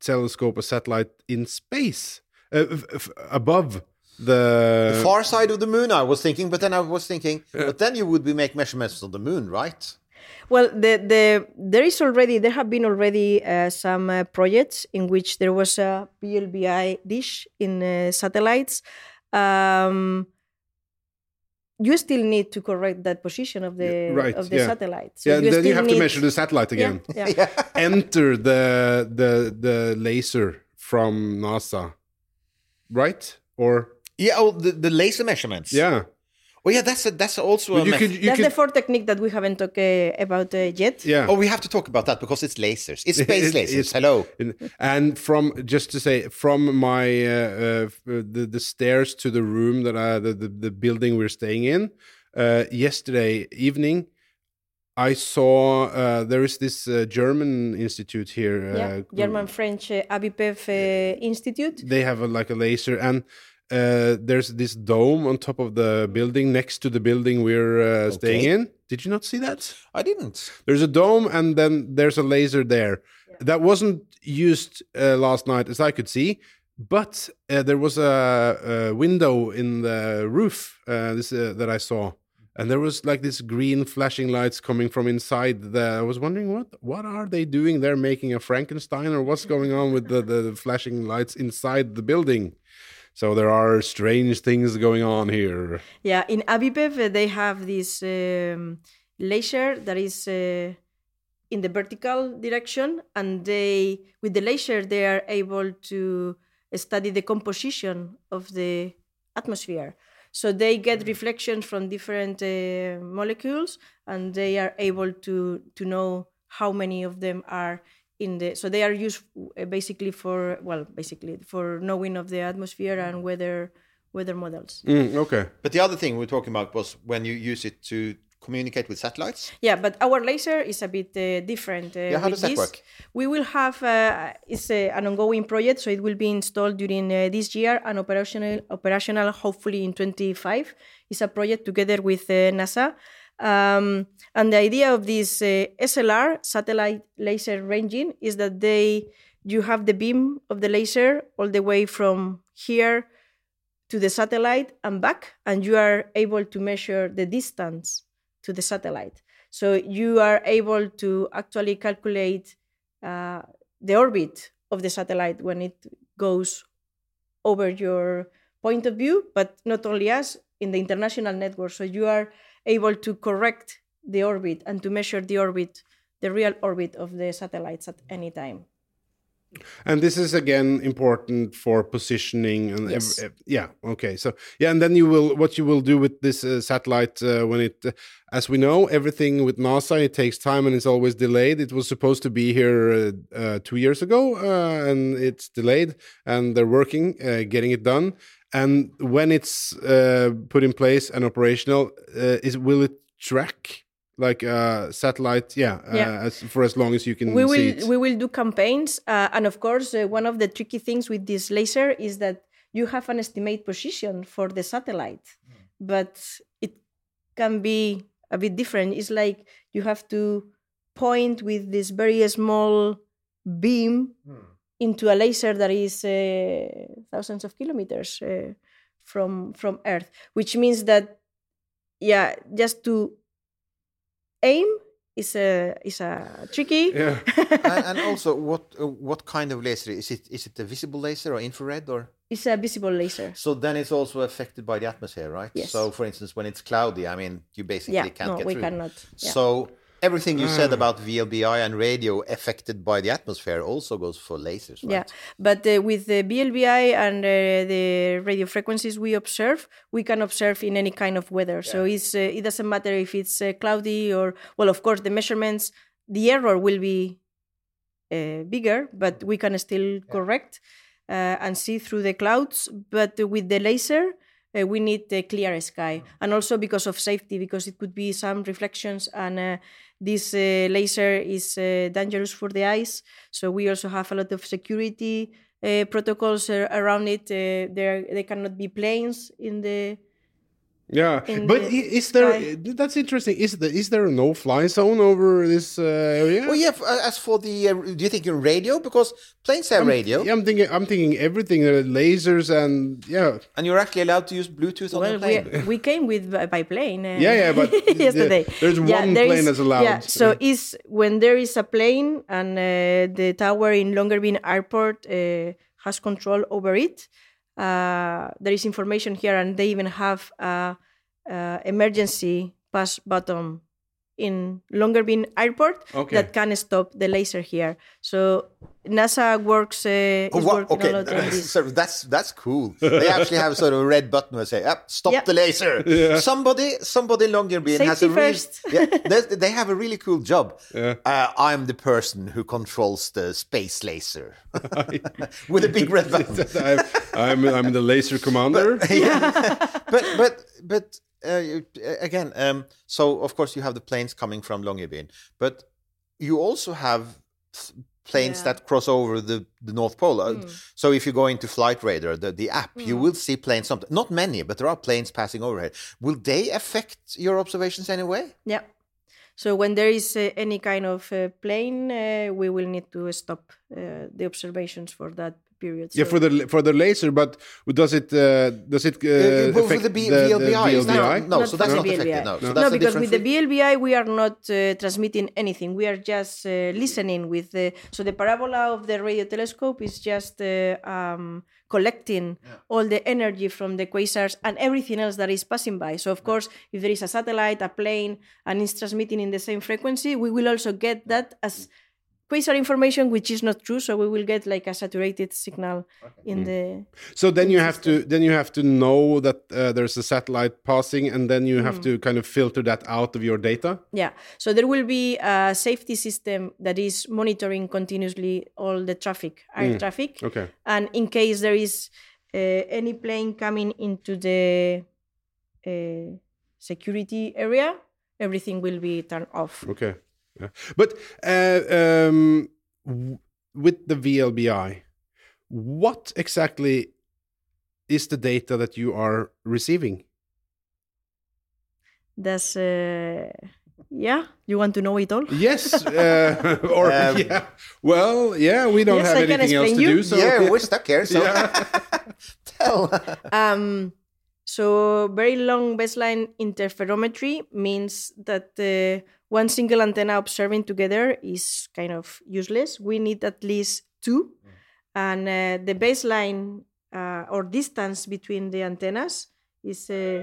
telescope, a satellite in space, uh, above the, The far side of the moon, I was thinking, but then I was thinking, but then you would be make measurements on the moon, right? Well, the, the there is already there have been already uh, some uh, projects in which there was a VLBI dish in uh, satellites. Um, you still need to correct that position of the right, of the yeah. satellite. So yeah, then you still have to measure the satellite Yeah, again. [laughs] yeah. Enter the the the laser from NASA, right? Or Yeah, oh, the, the laser measurements. yeah, Oh, yeah, that's a, that's also But a you meth- could you That's could the fourth technique that we haven't talked uh, about uh, yet. yeah. Oh, we have to talk about that because it's lasers. It's space It- lasers. it's- Hello. In- And from just to say, from my uh, uh, the the stairs to the room that I the the, the building we're staying in, uh, yesterday evening, I saw uh, there is this uh, German institute here. Yeah, Uh, German French uh, AWIPEV uh, Institute. They have a, like a laser, and uh, there's this dome on top of the building next to the building we're uh, staying in. Did you not see that? I didn't. There's a dome, and then there's a laser there. That wasn't used uh, last night, as I could see. but uh, there was a, a window in the roof uh, this uh, that I saw, and there was like this green flashing lights coming from inside. The, I was wondering what what are they doing They're making a Frankenstein, or what's [laughs] going on with the, the, the flashing lights inside the building? So there are strange things going on here. Yeah, in AWIPEV uh, they have this um, laser that is uh, in the vertical direction, and they with the laser they are able to study the composition of the atmosphere. So they get reflections from different uh, molecules, and they are able to to know how many of them are in the. So they are used uh, basically for well, basically for knowing of the atmosphere and weather weather models. Mm, okay. But the other thing we are talking about was when you use it to communicate with satellites. Yeah, but our laser is a bit uh, different. Uh, Yeah, how does that this. work? We will have uh, it's uh, an ongoing project, so it will be installed during uh, this year and operational operational hopefully in 25. It's a project together with uh, NASA. Um, and the idea of this uh, SLR satellite laser ranging is that they you have the beam of the laser all the way from here to the satellite and back, and you are able to measure the distance to the satellite. So you are able to actually calculate uh, the orbit of the satellite when it goes over your point of view, but not only us in the international network. So you are able to correct the orbit and to measure the orbit, the real orbit of the satellites at any time. And this is again important for positioning and Yes. ev- yeah okay so yeah and then you will what you will do with this uh, satellite uh, when it uh, as we know everything with NASA it takes time and it's always delayed it was supposed to be here uh, uh, 2 years ago uh, and it's delayed and they're working uh, getting it done and when it's uh, put in place and operational uh, is will it track? Like uh satellite yeah, uh, Yeah. As, for as long as you can we see will we will do campaigns uh, and of course uh, one of the tricky things with this laser is that you have an estimate position for the satellite but it can be a bit different. It's like you have to point with this very small beam into a laser that is uh, thousands of kilometers uh, from from earth which means that yeah just to aim is a is a tricky yeah [laughs] and, and also, what uh, what kind of laser is it? Is it a visible laser or infrared or? It's a visible laser. So then it's also affected by the atmosphere, right? Yes. So, for instance, when it's cloudy, I mean, you basically Yeah, can't no, get we through. cannot, yeah. So everything you said Ah. about VLBI and radio affected by the atmosphere also goes for lasers, right? Yeah, but uh, with the VLBI and uh, the radio frequencies we observe, we can observe in any kind of weather. So it's uh, it doesn't matter if it's uh, cloudy or well, of course the measurements, the error will be uh, bigger, but we can still correct uh, and see through the clouds. But with the laser. Uh, we need a clear sky, and also because of safety, because it could be some reflections, and uh, this uh, laser is uh, dangerous for the eyes. So we also have a lot of security uh, protocols around it. Uh, there, there cannot be planes in the. Yeah, but the is there? sky. That's interesting. Is there is there a no-fly zone over this uh, area? Well, yeah. f- uh, As for the, uh, do you think in radio? Because planes have I'm, radio, Yeah, I'm thinking. I'm thinking everything. Uh, lasers and yeah. and you're actually allowed to use Bluetooth on the plane. we, we came with by, by plane. uh, Yeah, yeah, but [laughs] the- yesterday there's Yeah, one there plane is- that's allowed. Yeah, so is when there is a plane and uh, the tower in Longyearbyen Airport uh, has control over it. Uh, there is information here, and they even have a, a emergency pass button in Longyearbyen Airport Okay. that can stop the laser here. So NASA works uh, Oh, is wha- working okay, a lot on this. [laughs] so that's that's cool. They actually have sort of a red button where say, "Up, stop Yeah. the laser." Yeah. Somebody, somebody in Longyearbyen has a Safety really, yeah, they, they have a really cool job. Yeah. Uh, I'm the person who controls the space laser [laughs] [laughs] with a big red button. I'm, I'm I'm the laser commander. Yeah, but but but uh, again, um, so of course you have the planes coming from Longyearbyen, but you also have planes Yeah. that cross over the, the North Pole. Uh, So if you go into Flight Radar, the, the app, you will see planes. Not many, but there are planes passing overhead. Will they affect your observations anyway? Yeah. So when there is uh, any kind of uh, plane, uh, we will need to stop uh, the observations for that period. Yeah, so- for the for the laser, but does it uh, does it uh, Uh, affect with the B- the, VLBI, the is that- VLBI? no, so that's not the affected, VLBI. no. So No, because different with the fre- VLBI we are not uh, transmitting anything. We are just uh, listening with the so the parabola of the radio telescope is just uh, um, collecting all the energy from the quasars and everything else that is passing by. So of course, if there is a satellite, a plane, and it's transmitting in the same frequency, we will also get that as quasar information, which is not true. So we will get like a saturated signal in the So then you have to then you have to know that uh, there's a satellite passing, and then you have Mm. to kind of filter that out of your data. Yeah. So there will be a safety system that is monitoring continuously all the traffic, air Mm. traffic. Okay. And in case there is uh, any plane coming into the uh, security area, everything will be turned off. Okay. Yeah. But uh, um, w- with the VLBI, what exactly is the data that you are receiving? That's uh, yeah. You want to know it all? Yes, uh, [laughs] or Um, yeah. Well, yeah, we don't Yes, have I anything else to you. do. So yeah, we're stuck here. So [laughs] tell. Um, so very long baseline interferometry means that uh, one single antenna observing together is kind of useless. We need at least two, and uh, the baseline uh, or distance between the antennas is uh,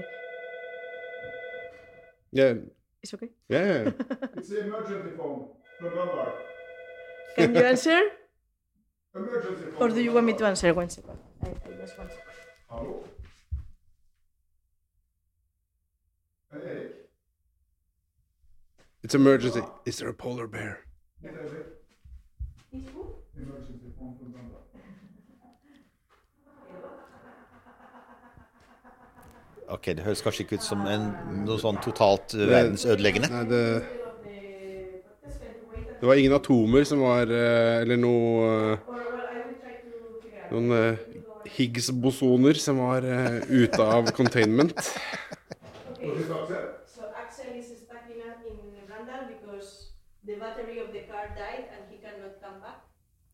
yeah, It's okay. yeah. [laughs] It's the emergency phone from London. Can you answer, Emergency phone. or do you want me to answer? One second. I, I just want. Hallo? Erik. It's emergency. Is there a polar bear? Ok, det høres kanskje ikke ut som en, noe sånn totalt uh, verdensødeleggende. Nei, det Det var ingen atomer som var eh, Eller noe eh, Noen eh, Higgs-bosoner som var eh, ute av containment. So Axel is stuck in, in London because the battery of the car died and he cannot come back.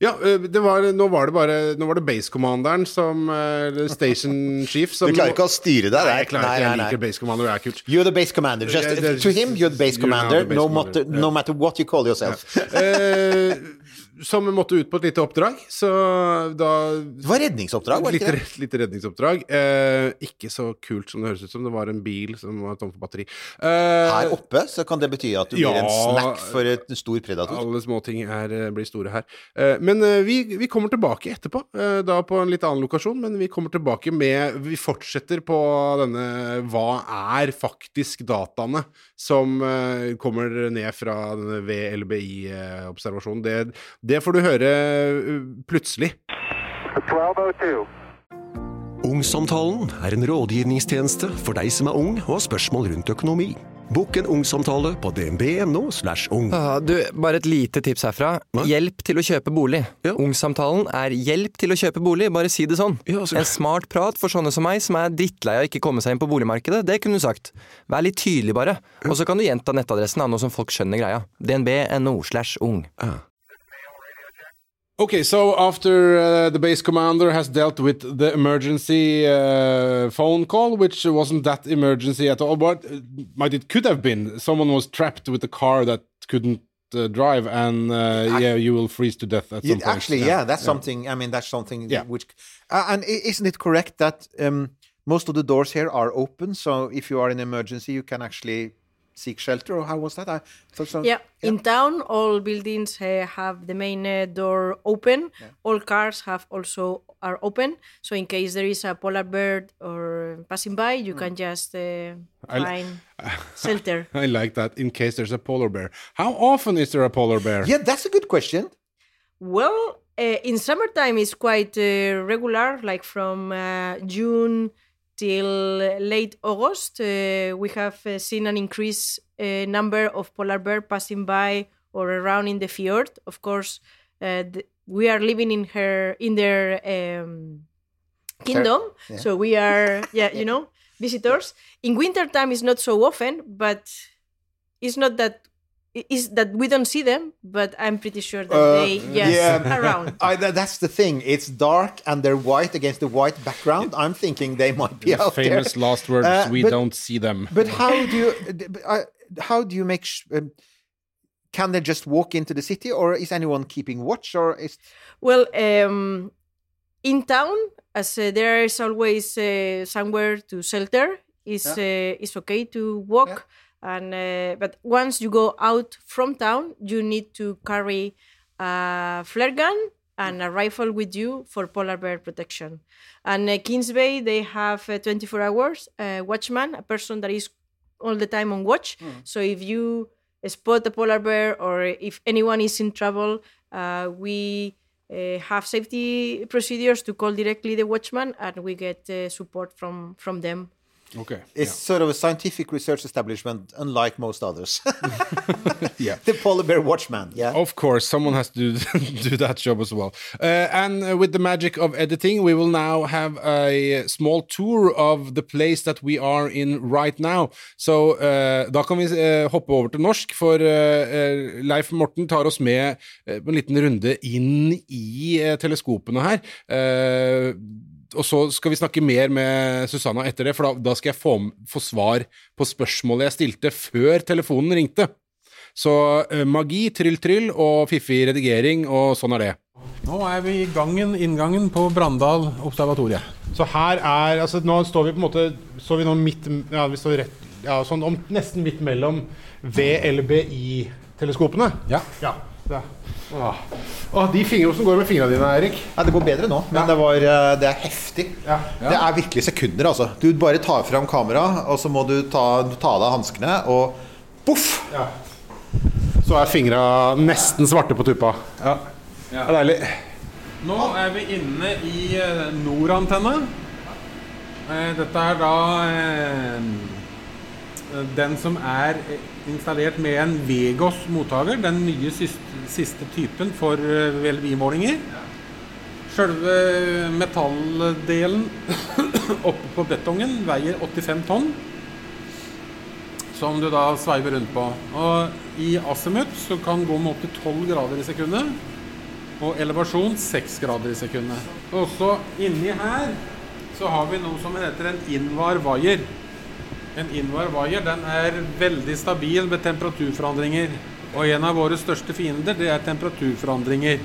Ja, eh, det var, nå var det bare Nå var det base commanderen som eh, station chief som Du klarer ikke å styre deg? Nei, jeg klarer ikke. Jeg liker base commander, det er kult. You're the base commander. Just, to him, you're the base commander, the base no, commander, matter, no matter what you call yourself. Eh, som måtte ut på et lite oppdrag, så da Det var redningsoppdrag, var det ikke det? lite redningsoppdrag. Eh, ikke så kult som det høres ut som. Det var en bil som var tom for batteri. Eh, Her oppe så kan det bety at du blir en snack for et stor predator. Alle småting er, eh, blir store her. Eh, men eh, vi, vi kommer tilbake etterpå, eh, da på en litt annen lokasjon. Men vi kommer tilbake med Vi fortsetter på denne Hva er faktisk dataene som kommer ned fra denne VLBI-observasjonen? Det, det får du høre eh, plutselig. 1202. Ungsamtalen er en rådgivningstjeneste for deg som er ung og har spørsmål rundt økonomi. Bokk en ungsamtale på dnb.no. slash ung. Ah, du, bare et lite tips herfra. Hjelp til å kjøpe bolig. Ungsamtalen er hjelp til å kjøpe bolig, bare si det sånn. En smart prat for sånne som meg, som er drittlei av ikke komme seg inn på boligmarkedet. Det kunne du sagt. Vær litt tydelig, bare. Og så kan du gjenta nettadressen, da, nå som folk skjønner greia. dnb.no slash ung. Okay, so after uh, the base commander has dealt with the emergency uh, phone call, which wasn't that emergency at all, but uh, might it could have been. Someone was trapped with a car that couldn't uh, drive, and uh, yeah, you will freeze to death at some point. actually, yeah, that's something. I mean, that's something Yeah. which. Uh, and isn't it correct that um, most of the doors here are open? So if you are in emergency, you can actually seek shelter. Or how was that? I thought so. Yeah, in town, all buildings uh, have the main uh, door open. All cars have also are open. So in case there is a polar bird or passing by, you can just uh, I- find [laughs] shelter. I like that. In case there's a polar bear, how often is there a polar bear? Yeah, that's a good question. Well, uh, in summertime it's quite uh, regular, like from uh, June till late August. Uh, we have uh, seen an increased uh, number of polar bear passing by or around in the fjord. Of course, uh, th- we are living in her in their um, kingdom, yeah. so we are [laughs] yeah, you know, visitors. In winter time, it's not so often, but it's not that is that we don't see them, but I'm pretty sure that Uh, they yes yeah. around. [laughs] I, that's the thing. It's dark and they're white against the white background. I'm thinking they might be out Famous there. last words, Uh, we but- don't see them. But how do you? d- b- I- How do you make? Sh- um, can they just walk into the city, or is anyone keeping watch, or is? Well, um, in town, as uh, there is always uh, somewhere to shelter, is uh, is okay to walk. And uh, but once you go out from town, you need to carry a flare gun and a rifle with you for polar bear protection. And uh, Kings Bay, they have uh, 24 hours uh, watchman, a person that is all the time on watch. So if you spot a polar bear or if anyone is in trouble, uh, we uh, have safety procedures to call directly the watchman, and we get uh, support from from them. Okay. It's sort of a scientific research establishment, unlike most others. [laughs] Yeah. the polar bear watchman. Yeah. Of course, someone has to do, [laughs] do that job as well. Uh, and with the magic of editing, we will now have a small tour of the place that we are in right now. So uh, da kan vi uh, hoppe over til norsk, for uh, uh, Leif Morten tar oss med på en liten runde inn i teleskopene her. Uh, og så skal vi snakke mer med Susanna etter det, for da, da skal jeg få, få svar på spørsmålet jeg stilte før telefonen ringte. Så uh, magi, tryll-tryll og fiffig redigering, og sånn er det. Nå er vi i gangen, inngangen på Brandal observatoriet. Så her er Altså, nå står vi på en måte Står vi nå midt Ja, vi står rett Ja, sånn om, nesten midt mellom VLBI-teleskopene. Ja. ja. Det. Åh. Åh, de fingrene som går med fingrene dine, Erik. Ja, det går bedre nå, men det, var, eh, det er heftig. Det er virkelig sekunder, altså. Du bare tar fram kamera, og så må du ta, du ta av deg hanskene, og poff! Så er fingra nesten svarte på tuppa. Ja. Det er deilig. Nå er vi inne i eh, Nord-antenne. Eh, Dette er da den som er installert med en Vegos mottaker, den nye siste, siste typen for eh, VLVI-målinger. Selve metalldelen [coughs] oppe på betongen veier 85 tonn, som du da sveiver rundt på. Og i azimuth så kan gå med opptil 12 grader i sekundet, og elevasjon 6 grader i sekundet. Også inni her så har vi noe som heter en innvar wire. En Invar Wire den er veldig stabil ved temperaturforandringer. Og en av våre største fiender det er temperaturforandringer.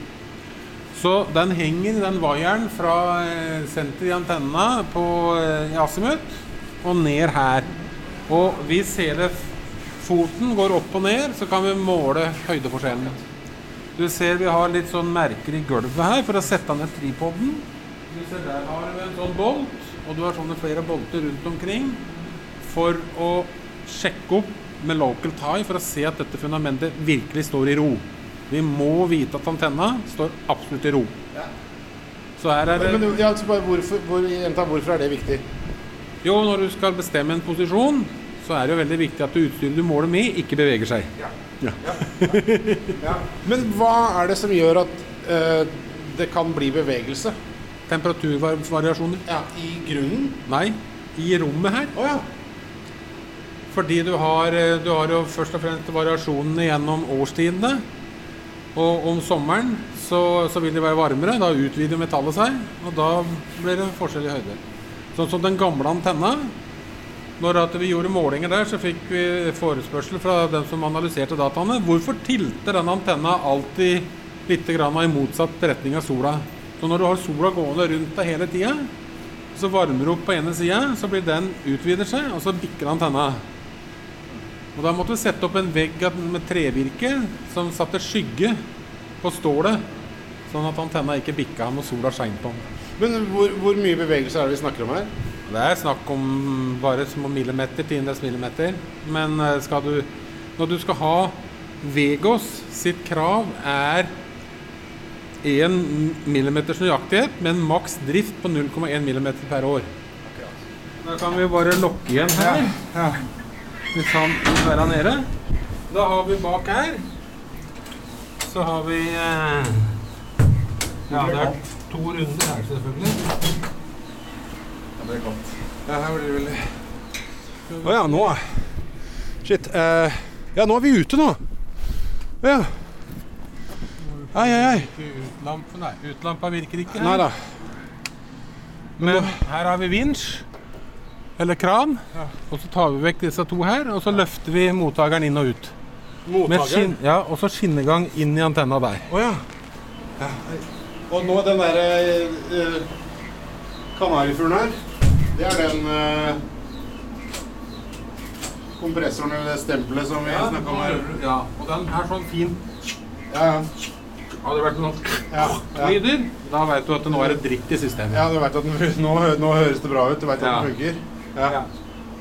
Så den henger, den vaieren, fra eh, senteret i antenna på Asimut i azimuth og ned her. Og hvis hele foten går opp og ned, så kan vi måle høydeforskjellen. Du ser vi har litt sånn merker i gulvet her for å sette ned tripoden. Du ser der har vi en sånn bolt, og du har sånne flere bolter rundt omkring for å sjekke opp med local tie for å se at dette fundamentet virkelig står i ro. Vi må vite at antenna står absolutt i ro. Så her er det Men, du- ja, så bare hvorfor, hvor, hvorfor er det viktig? Jo, når du skal bestemme en posisjon, så er det jo veldig viktig at utstyret du måler med, ikke beveger seg. Ja. Men hva er det som gjør at uh, det kan bli bevegelse? Temperaturvariasjoner. Ja, I grunnen? Nei, i rommet her. Oh, ja. Fordi du har, eh, du har jo først og fremst variasjonene gjennom årstidene. Og om sommeren så, så vil det være varmere. Da utvider metallet seg, og da blir det forskjell i høyde. Sånn som den gamle antenna. Når vi gjorde målinger der, så fikk vi forespørsel fra den som analyserte dataene. Hvorfor tilter den antenna alltid litt i motsatt retning av sola? Så når du har sola gående rundt deg hele tida, så varmer du opp på ene sida, så blir den utvider seg, og så bikker antenna. Og da måtte vi sette opp en vegg med trevirke som satte skygge på stålet, sånn at antenna ikke bikka og sola skein på ham. Men hvor, hvor mye bevegelse er det vi snakker om her? Det er snakk om bare små millimeter, tiendedels millimeter. Men eh, skal du Når du skal ha Vegos sitt krav er 1 millimeters nøyaktighet med en maks drift på 0,1 millimeter per år. Da kan vi bare lokke igjen her. Hvis han vil være nede. Da har vi bak her Så har vi eh, Ja, det er to runder her, selvfølgelig. Ja, det blir kaldt. Ja, her blir det veldig Å ja, nå Shit. eh, ja, nå er vi ute nå. Ja. Ai, ai, ai. Utlampe, nei, utlampa virker ikke. Nei da. Men her har vi vinsj, eller kran, og så tar vi vekk disse to her, og så løfter vi mottakeren inn og ut. Mottakeren? ja, og så skinnegang inn i antenna der. Oh, ja. ja. Og nå den derre uh, kanarifuglen her, det er den eh, kompressoren eller stempelet som vi Ja, snakka om her. Ja, og den er sånn fin Ja, ja. Hadde det vært noen Ja, ja. lyder, da vet du at det nå er det dritt i systemet. Ja, du vet at den, nå, nå høres det bra ut. Du vet at Ja. den funker. Ja.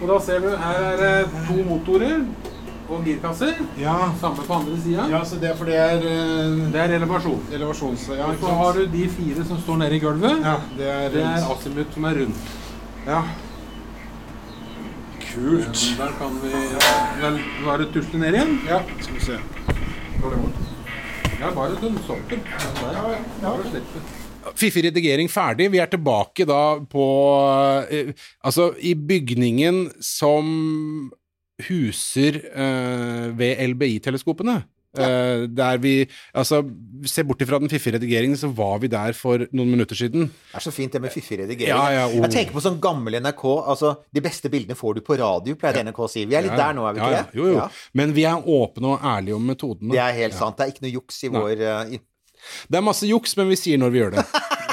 Og da ser du her er det to motorer og girkasser. Ja. Samme på andre sida. Ja, så det er for det er eh, Det er elevasjon. elevasjons... Ja, Og så har du de fire som står nede i gulvet. Ja, det er, Det er asimut som er rundt. Ja. Kult. Der kan vi vel bare tusle ned igjen. Ja, skal vi se. Det Ja, bare sånn. Der. Bare slippe. Fiffig redigering ferdig. Vi er tilbake da på eh, Altså, i bygningen som huser uh, ved LBI-teleskopene. Eh, der vi Altså, se bort ifra den fiffige redigeringen, så var vi der for noen minutter siden. Det er så fint det med fiffig redigering. Ja, ja, oh. Jeg tenker på sånn gammel NRK. altså De beste bildene får du på radio, pleide NRK å si. Vi er litt Ja, der nå, er vi ikke ja. det? Jo, jo. Ja. Men vi er åpne og ærlige om metodene. Det er helt sant. Det er ikke noe juks i vår in- Det er masse juks, men vi sier når vi gjør det.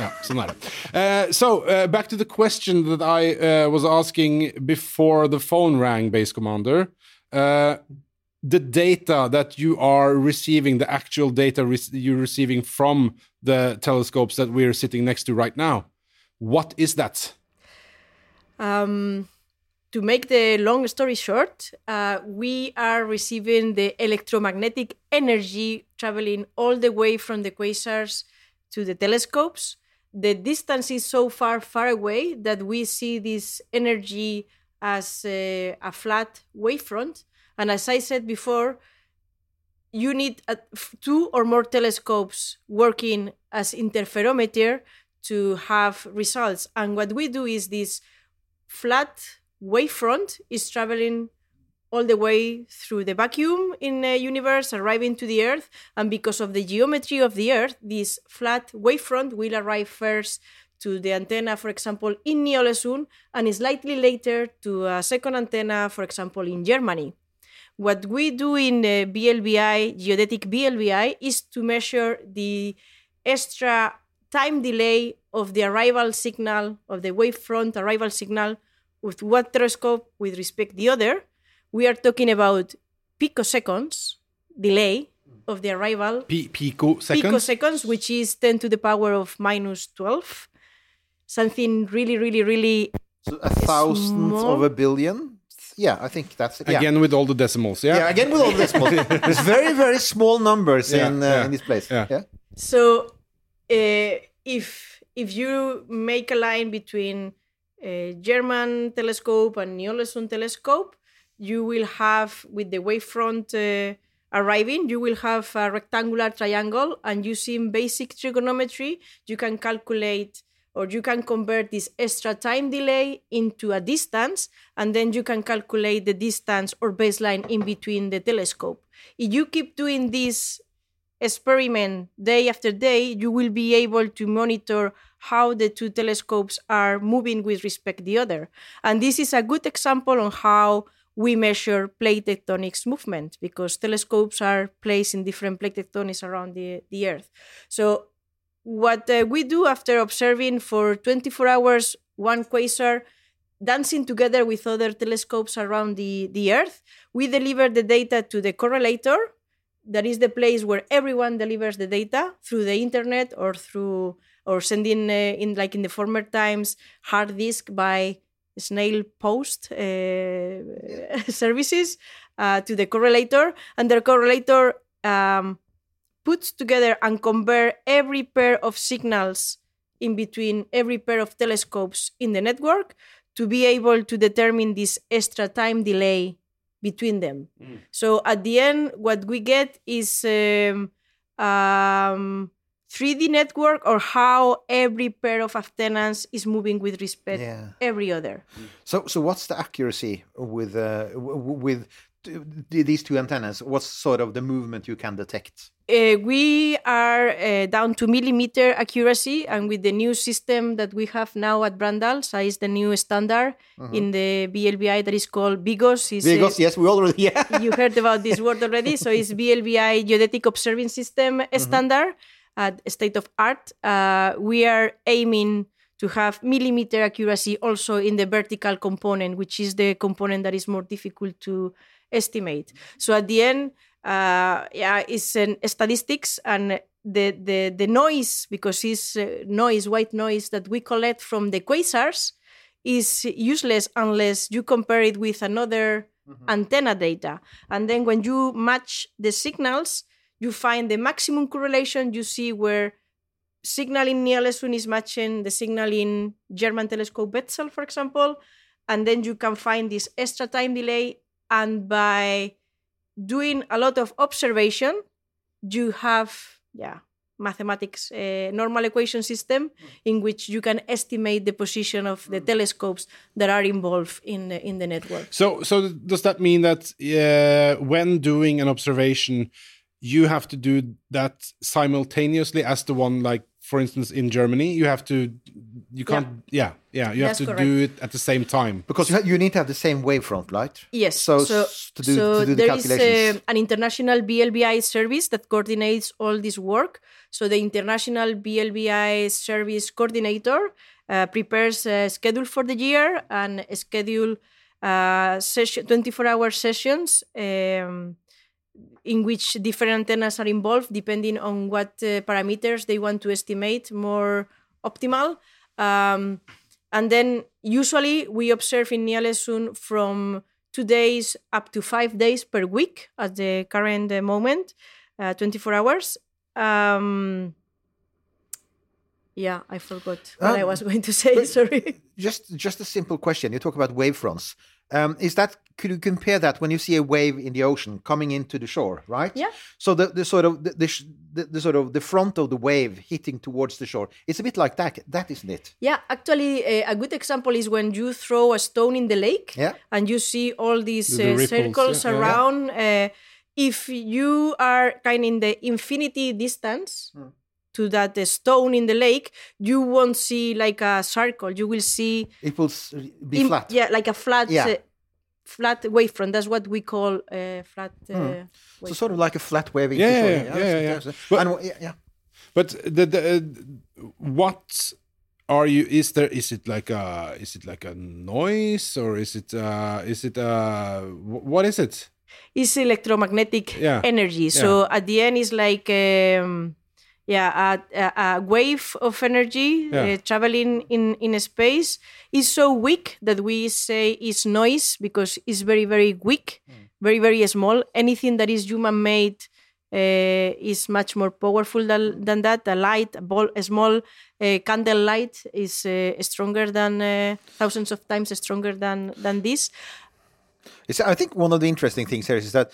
Ja, sånn er det. Uh, so, uh, back to the question that I uh, was asking before the phone rang, Base Commander. The data that you are receiving, the actual data re you're receiving from the telescopes that we're sitting next to right now, what is that? Um, to make the long story short, uh, we are receiving the electromagnetic energy traveling all the way from the quasars to the telescopes. The distance is so far, far away that we see this energy as a, a flat wavefront. And as I said before, you need uh, two or more telescopes working as interferometer to have results. And what we do is this flat wavefront is traveling all the way through the vacuum in the universe, arriving to the Earth. And because of the geometry of the Earth, this flat wavefront will arrive first to the antenna, for example, in Ny-Ålesund, and slightly later to a second antenna, for example, in Germany. What we do in uh, VLBI, geodetic VLBI, is to measure the extra time delay of the arrival signal, of the wavefront arrival signal, with one telescope with respect the other. We are talking about picoseconds delay of the arrival. Pi picoseconds? Picoseconds, which is 10 to the power of minus 12. Something really, really, really So a thousandth small. of a billion? Yeah, I think that's it. Yeah. Again with all the decimals, yeah? Yeah, again with all the decimals. [laughs] There's very, very small numbers Yeah, in, uh, yeah, in this place. yeah. yeah. So uh, if if you make a line between a German telescope and Ny-Ålesund telescope, you will have with the wavefront uh, arriving, you will have a rectangular triangle, and using basic trigonometry, you can calculate or you can convert this extra time delay into a distance, and then you can calculate the distance or baseline in between the telescope. If you keep doing this experiment day after day, you will be able to monitor how the two telescopes are moving with respect to the other. And this is a good example on how we measure plate tectonics movement because telescopes are placed in different plate tectonics around the, the Earth. So what uh, we do after observing for 24 hours one quasar dancing together with other telescopes around the, the Earth, we deliver the data to the correlator. That is the place where everyone delivers the data through the internet or through or sending uh, in like in the former times hard disk by snail post uh, [laughs] services uh, to the correlator, and the correlator um, puts together and compare every pair of signals in between every pair of telescopes in the network to be able to determine this extra time delay between them. So at the end, what we get is um, um, 3D network or how every pair of antennas is moving with respect Yeah. every other. So, so what's the accuracy with uh, with these two antennas? What's sort of the movement you can detect? Uh, we are uh, down to millimeter accuracy, and with the new system that we have now at Brandal, so is the new standard Mhm. in the VLBI that is called VGOS. Is, VGOS, yes, we already [laughs] yeah. you heard about this word already. So it's VLBI Geodetic Observing System standard at state of art. Uh, we are aiming to have millimeter accuracy also in the vertical component, which is the component that is more difficult to estimate. So at the end, uh, yeah, it's an statistics and the, the, the noise, because it's uh, noise, white noise that we collect from the quasars is useless unless you compare it with another antenna data. And then when you match the signals, you find the maximum correlation. You see where signal in Ny-Ålesund is matching the signal in German telescope Wettzell, for example. And then you can find this extra time delay. And by doing a lot of observation, you have, yeah, mathematics uh, normal equation system in which you can estimate the position of the telescopes that are involved in the, in the network. So, so does that mean that uh, when doing an observation, you have to do that simultaneously as the one, like for instance in Germany, you have to, you can't, yeah, yeah, you That's have to correct. do it at the same time Because you, ha- you need to have the same wavefront, right? Yes. So, so, s- to do, so to do the there is calculations. uh, an international VLBI service that coordinates all this work. So the international VLBI service coordinator uh, prepares a schedule for the year and schedule uh, session, 24-hour sessions um, in which different antennas are involved depending on what uh, parameters they want to estimate more optimal. Um, and then usually we observe in Ny-Ålesund from two days up to five days per week at the current uh, moment, uh, 24 hours. Um, yeah, I forgot what I Um, was [laughs] going to say. Sorry. just just a simple question. You talk about wavefronts. Um, is that could you compare that when you see a wave in the ocean coming into the shore, right? Yeah. So the, the sort of the, the, the, the sort of the front of the wave hitting towards the shore. It's a bit like that. That isn't it? Yeah, actually, uh, a good example is when you throw a stone in the lake Yeah. and you see all these The- the uh, ripples, circles yeah, yeah. around. Uh, if you are kind of in the infinity distance Hmm. To that stone in the lake, you won't see like a circle. You will see It will be im- flat. Yeah, like a flat, Yeah. uh, flat wavefront. That's what we call uh, flat. Uh, Hmm. So sort of like a flat wave. into Yeah, yeah, yeah, yeah, yeah. But- and yeah, yeah. But the, the uh, what are you? Is there? Is it like a? Is it like a noise or is it? Uh, is it? Uh, wh- what is it? is electromagnetic Yeah, energy. So at the end, it's like um, yeah, a, a, wave of energy Yeah. uh, traveling in in space is so weak that we say is noise because it's very very weak, very very small. Anything that is human made. Uh, is much more powerful than, than that. A light, a, ball, a small uh, candle light is uh, stronger than uh, thousands of times stronger than than this. It's, I think one of the interesting things here is that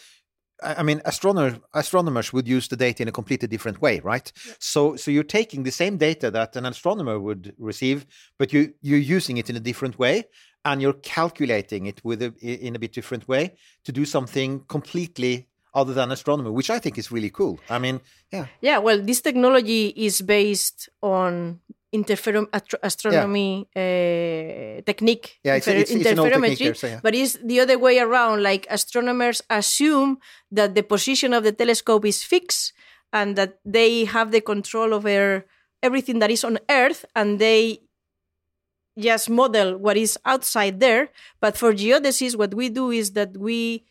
I mean, astronomer, astronomers would use the data in a completely different way, right? So, so you're taking the same data that an astronomer would receive, but you you're using it in a different way, and you're calculating it with a, in a bit different way to do something completely other than astronomer, which I think is really cool. I mean, yeah, Yeah, well, this technology is based on interferom- astro- astronomy uh, technique, Yeah, it's a- it's- it's old technique interferometry, so yeah. but it's the other way around. Like astronomers assume that the position of the telescope is fixed and that they have the control over everything that is on Earth, and they just model what is outside there. But for geodesies, what we do is that we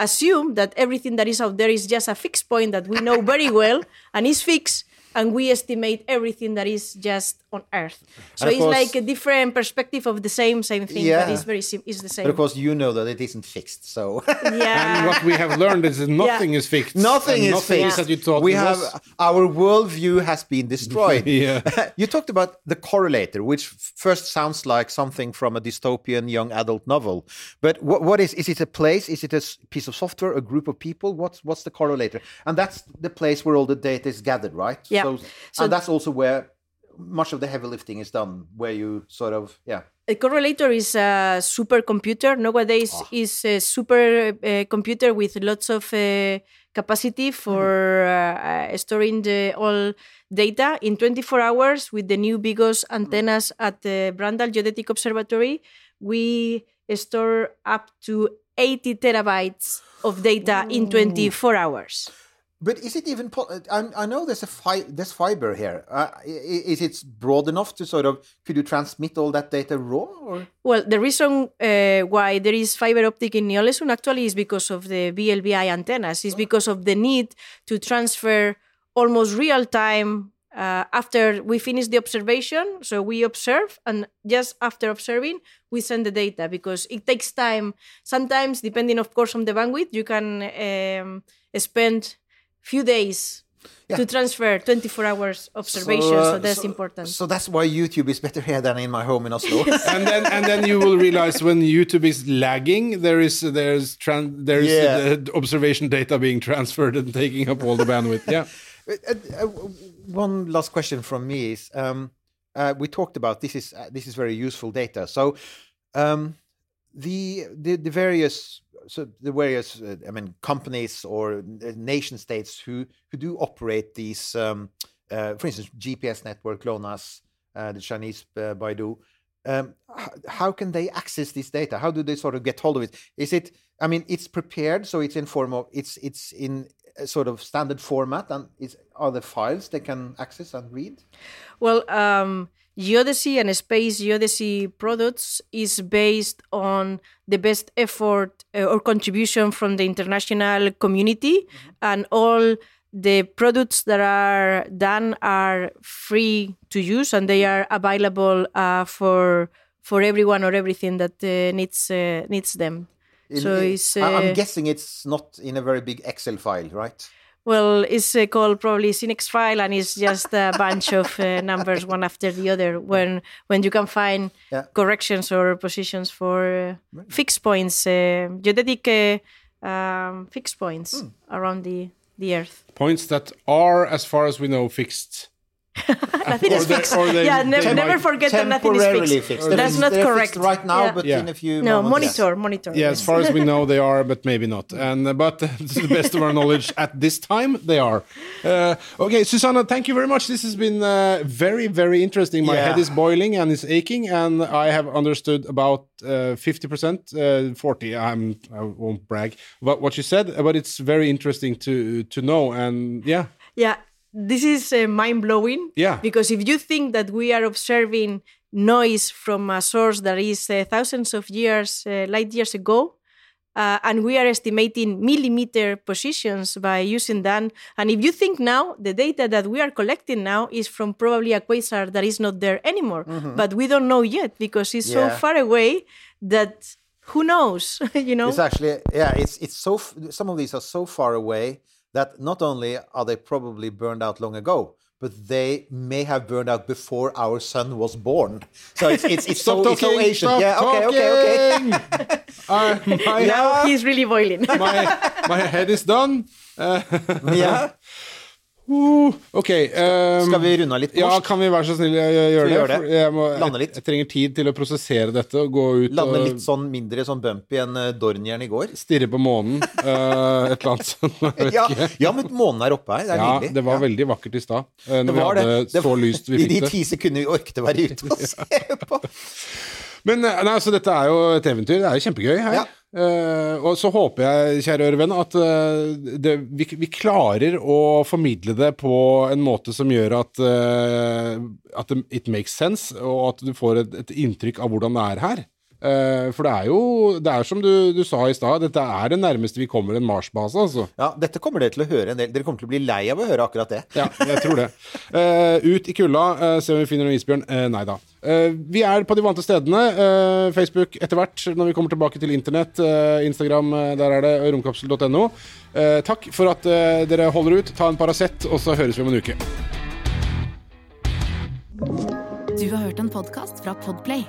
assume that everything that is out there is just a fixed point that we know very well and is fixed and we estimate everything that is just on earth so it's course- like a different perspective of the same same thing Yeah. but it's very sim- is the same but of course you know that it isn't fixed. So yeah [laughs] And what we have learned is that nothing is fixed. Nothing And is nothing fixed. that you thought we have was. our worldview has been destroyed. [laughs] Yeah. [laughs] you talked about the correlator, which first sounds like something from a dystopian young adult novel. But what, what is? Is it a place? Is it a piece of software? A group of people? What's what's the correlator? And that's the place where all the data is gathered, right? Yeah. So, So- and that's also where much of the heavy lifting is done, where you sort of yeah. A correlator is a supercomputer. Nowadays, is a super uh, computer with lots of uh, capacity for uh, uh, storing the all data in 24 hours. With the new VGOS antennas at the Brandal Geodetic Observatory, we store up to 80 terabytes of data in 24 hours. But is it even? Po- I, I know there's a fi- there's fiber here. Uh, is it broad enough to sort of? Could you transmit all that data raw? Or? Well, the reason uh, why there is fiber optic in Ny-Ålesund actually is because of the VLBI antennas. It's because of the need to transfer almost real time uh, after we finish the observation. So we observe, and just after observing, we send the data because it takes time. Sometimes, depending, of course, on the bandwidth, you can um, spend few days. To transfer 24 hours observation, so, uh, that's important. So that's why YouTube is better here than in my home in Oslo. and then and then you will realize when YouTube is lagging, there is there's tran- there's Yeah. uh, observation data being transferred and taking up all the bandwidth. Yeah. [laughs] Uh, uh, one last question from me is: um, uh, we talked about this is uh, this is very useful data. So um, the, the the various so the various uh, I mean companies or uh, nation states who who do operate these, um, uh, for instance, GPS network, GLONASS, uh, the Chinese uh, Baidu. Um, how can they access this data? How do they sort of get hold of it? Is it? I mean, it's prepared, so it's in form of it's it's in sort of standard format, and is are there files they can access and read? Well, um, Geodesy and Space Geodesy products is based on the best effort uh, or contribution from the international community, and all the products that are done are free to use, and they are available uh, for for everyone or everything that uh, needs uh, needs them. In- so in- I'm uh, guessing it's not in a very big Excel file, right? Well, it's uh, called probably SINEX file, and it's just a [laughs] bunch of uh, numbers one after the other. When when you can find Yeah. corrections or positions for uh, fixed points, uh, geodetic uh, um, fixed points Hmm. around the the Earth. Points that are, as far as we know, fixed. [laughs] Nothing is Or they- fixed. they- yeah, never, they never might- forget that nothing is fixed. fixed. That's They're- not correct. fixed right now, Yeah. but Yeah. in a few no moments. monitor, monitor. Yeah, as far as we know, they are, but maybe not. And uh, but [laughs] to the best of our knowledge, at this time, they are. Uh, okay, Susana, thank you very much. This has been uh, very, very interesting. My Yeah. head is boiling and it's aching, and I have understood about uh, fifty percent, uh, forty. I'm I won't brag but what you said, but it's very interesting to to know. And yeah, Yeah, this is uh, mind blowing. Yeah. Because if you think that we are observing noise from a source that is uh, thousands of years, uh, light years ago, uh, and we are estimating millimeter positions by using that. And if you think now, the data that we are collecting now is from probably a quasar that is not there anymore, Mhm. but we don't know yet because it's so far away that who knows, [laughs] you know? It's actually yeah. It's it's so some of these are so far away that not only are they probably burned out long ago, but they may have burned out before our sun was born. So it's it's, it's [laughs] Stop so it's so talking, ancient. stop yeah. Okay. Okay. Okay. Uh, [laughs] now he's really boiling. [laughs] my my head is done. Uh, Ja. Uh, ok. um, Skal vi runde av litt norsk? Ja, kan vi være så snill å gjøre det? Gjør det? Jeg, må, Lande jeg, jeg trenger tid til å prosessere dette og gå ut Lande og litt sånn mindre sånn bumpy enn uh, Dornieren i går. stirre på månen. uh, et eller annet sånt. Ja, ja, men månen er oppe her. Det er Ja, nydelig. det var veldig vakkert i stad. Uh, Når vi hadde Det så var- lyst vi I de fikk det. ti sekundene vi orket å være ute og [laughs] se på. Men eh, nei, altså, dette er jo et eventyr. Det er jo kjempegøy her. Eh, og så håper jeg, kjære ørevenn, at uh, det, vi, vi klarer å formidle det på en måte som gjør at, uh, at it makes sense, og at du får et, et inntrykk av hvordan det er her. Eh, for det er jo Det er som du, du sa i stad, dette er det nærmeste vi kommer en Mars-base, altså. Ja, dette kommer dere til å høre en del. Dere kommer til å bli lei av å høre akkurat det. Ja, jeg tror det. Uh, ut i kulda, uh, se om vi finner noen isbjørn. Uh, nei da. Eh, vi er på de vante stedene. eh, Facebook etter hvert, når vi kommer tilbake til internett. Instagram, der er det romkapsel.no. Eh, takk for at dere holder ut. Ta en Paracet, og så høres vi om en uke. Du har hørt en podkast fra Podplay.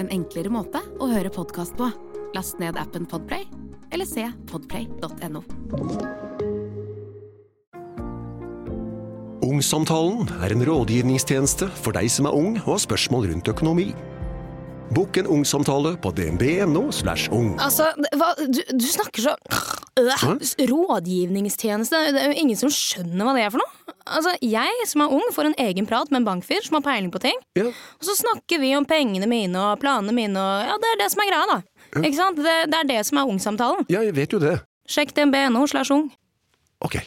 En enklere måte å høre podkast på. Last ned appen Podplay, eller se podplay.no. Ungsamtalen er en rådgivningstjeneste for deg som er ung og har spørsmål rundt økonomi. Bokk en ungsamtale på dnb.no. slash ung. Altså, hva, du, du snakker så øh, Rådgivningstjeneste. Det er jo ingen som skjønner hva det er for noe. Altså, Jeg som er ung, får en egen prat med en bankfyr som har peiling på ting. Og så snakker vi om pengene mine og planene mine, og ja, det er det som er greia, da. Ikke sant? Det, det er det som er ungsamtalen. Ja, jeg vet jo det. Sjekk dnb.no slash ung. Ok.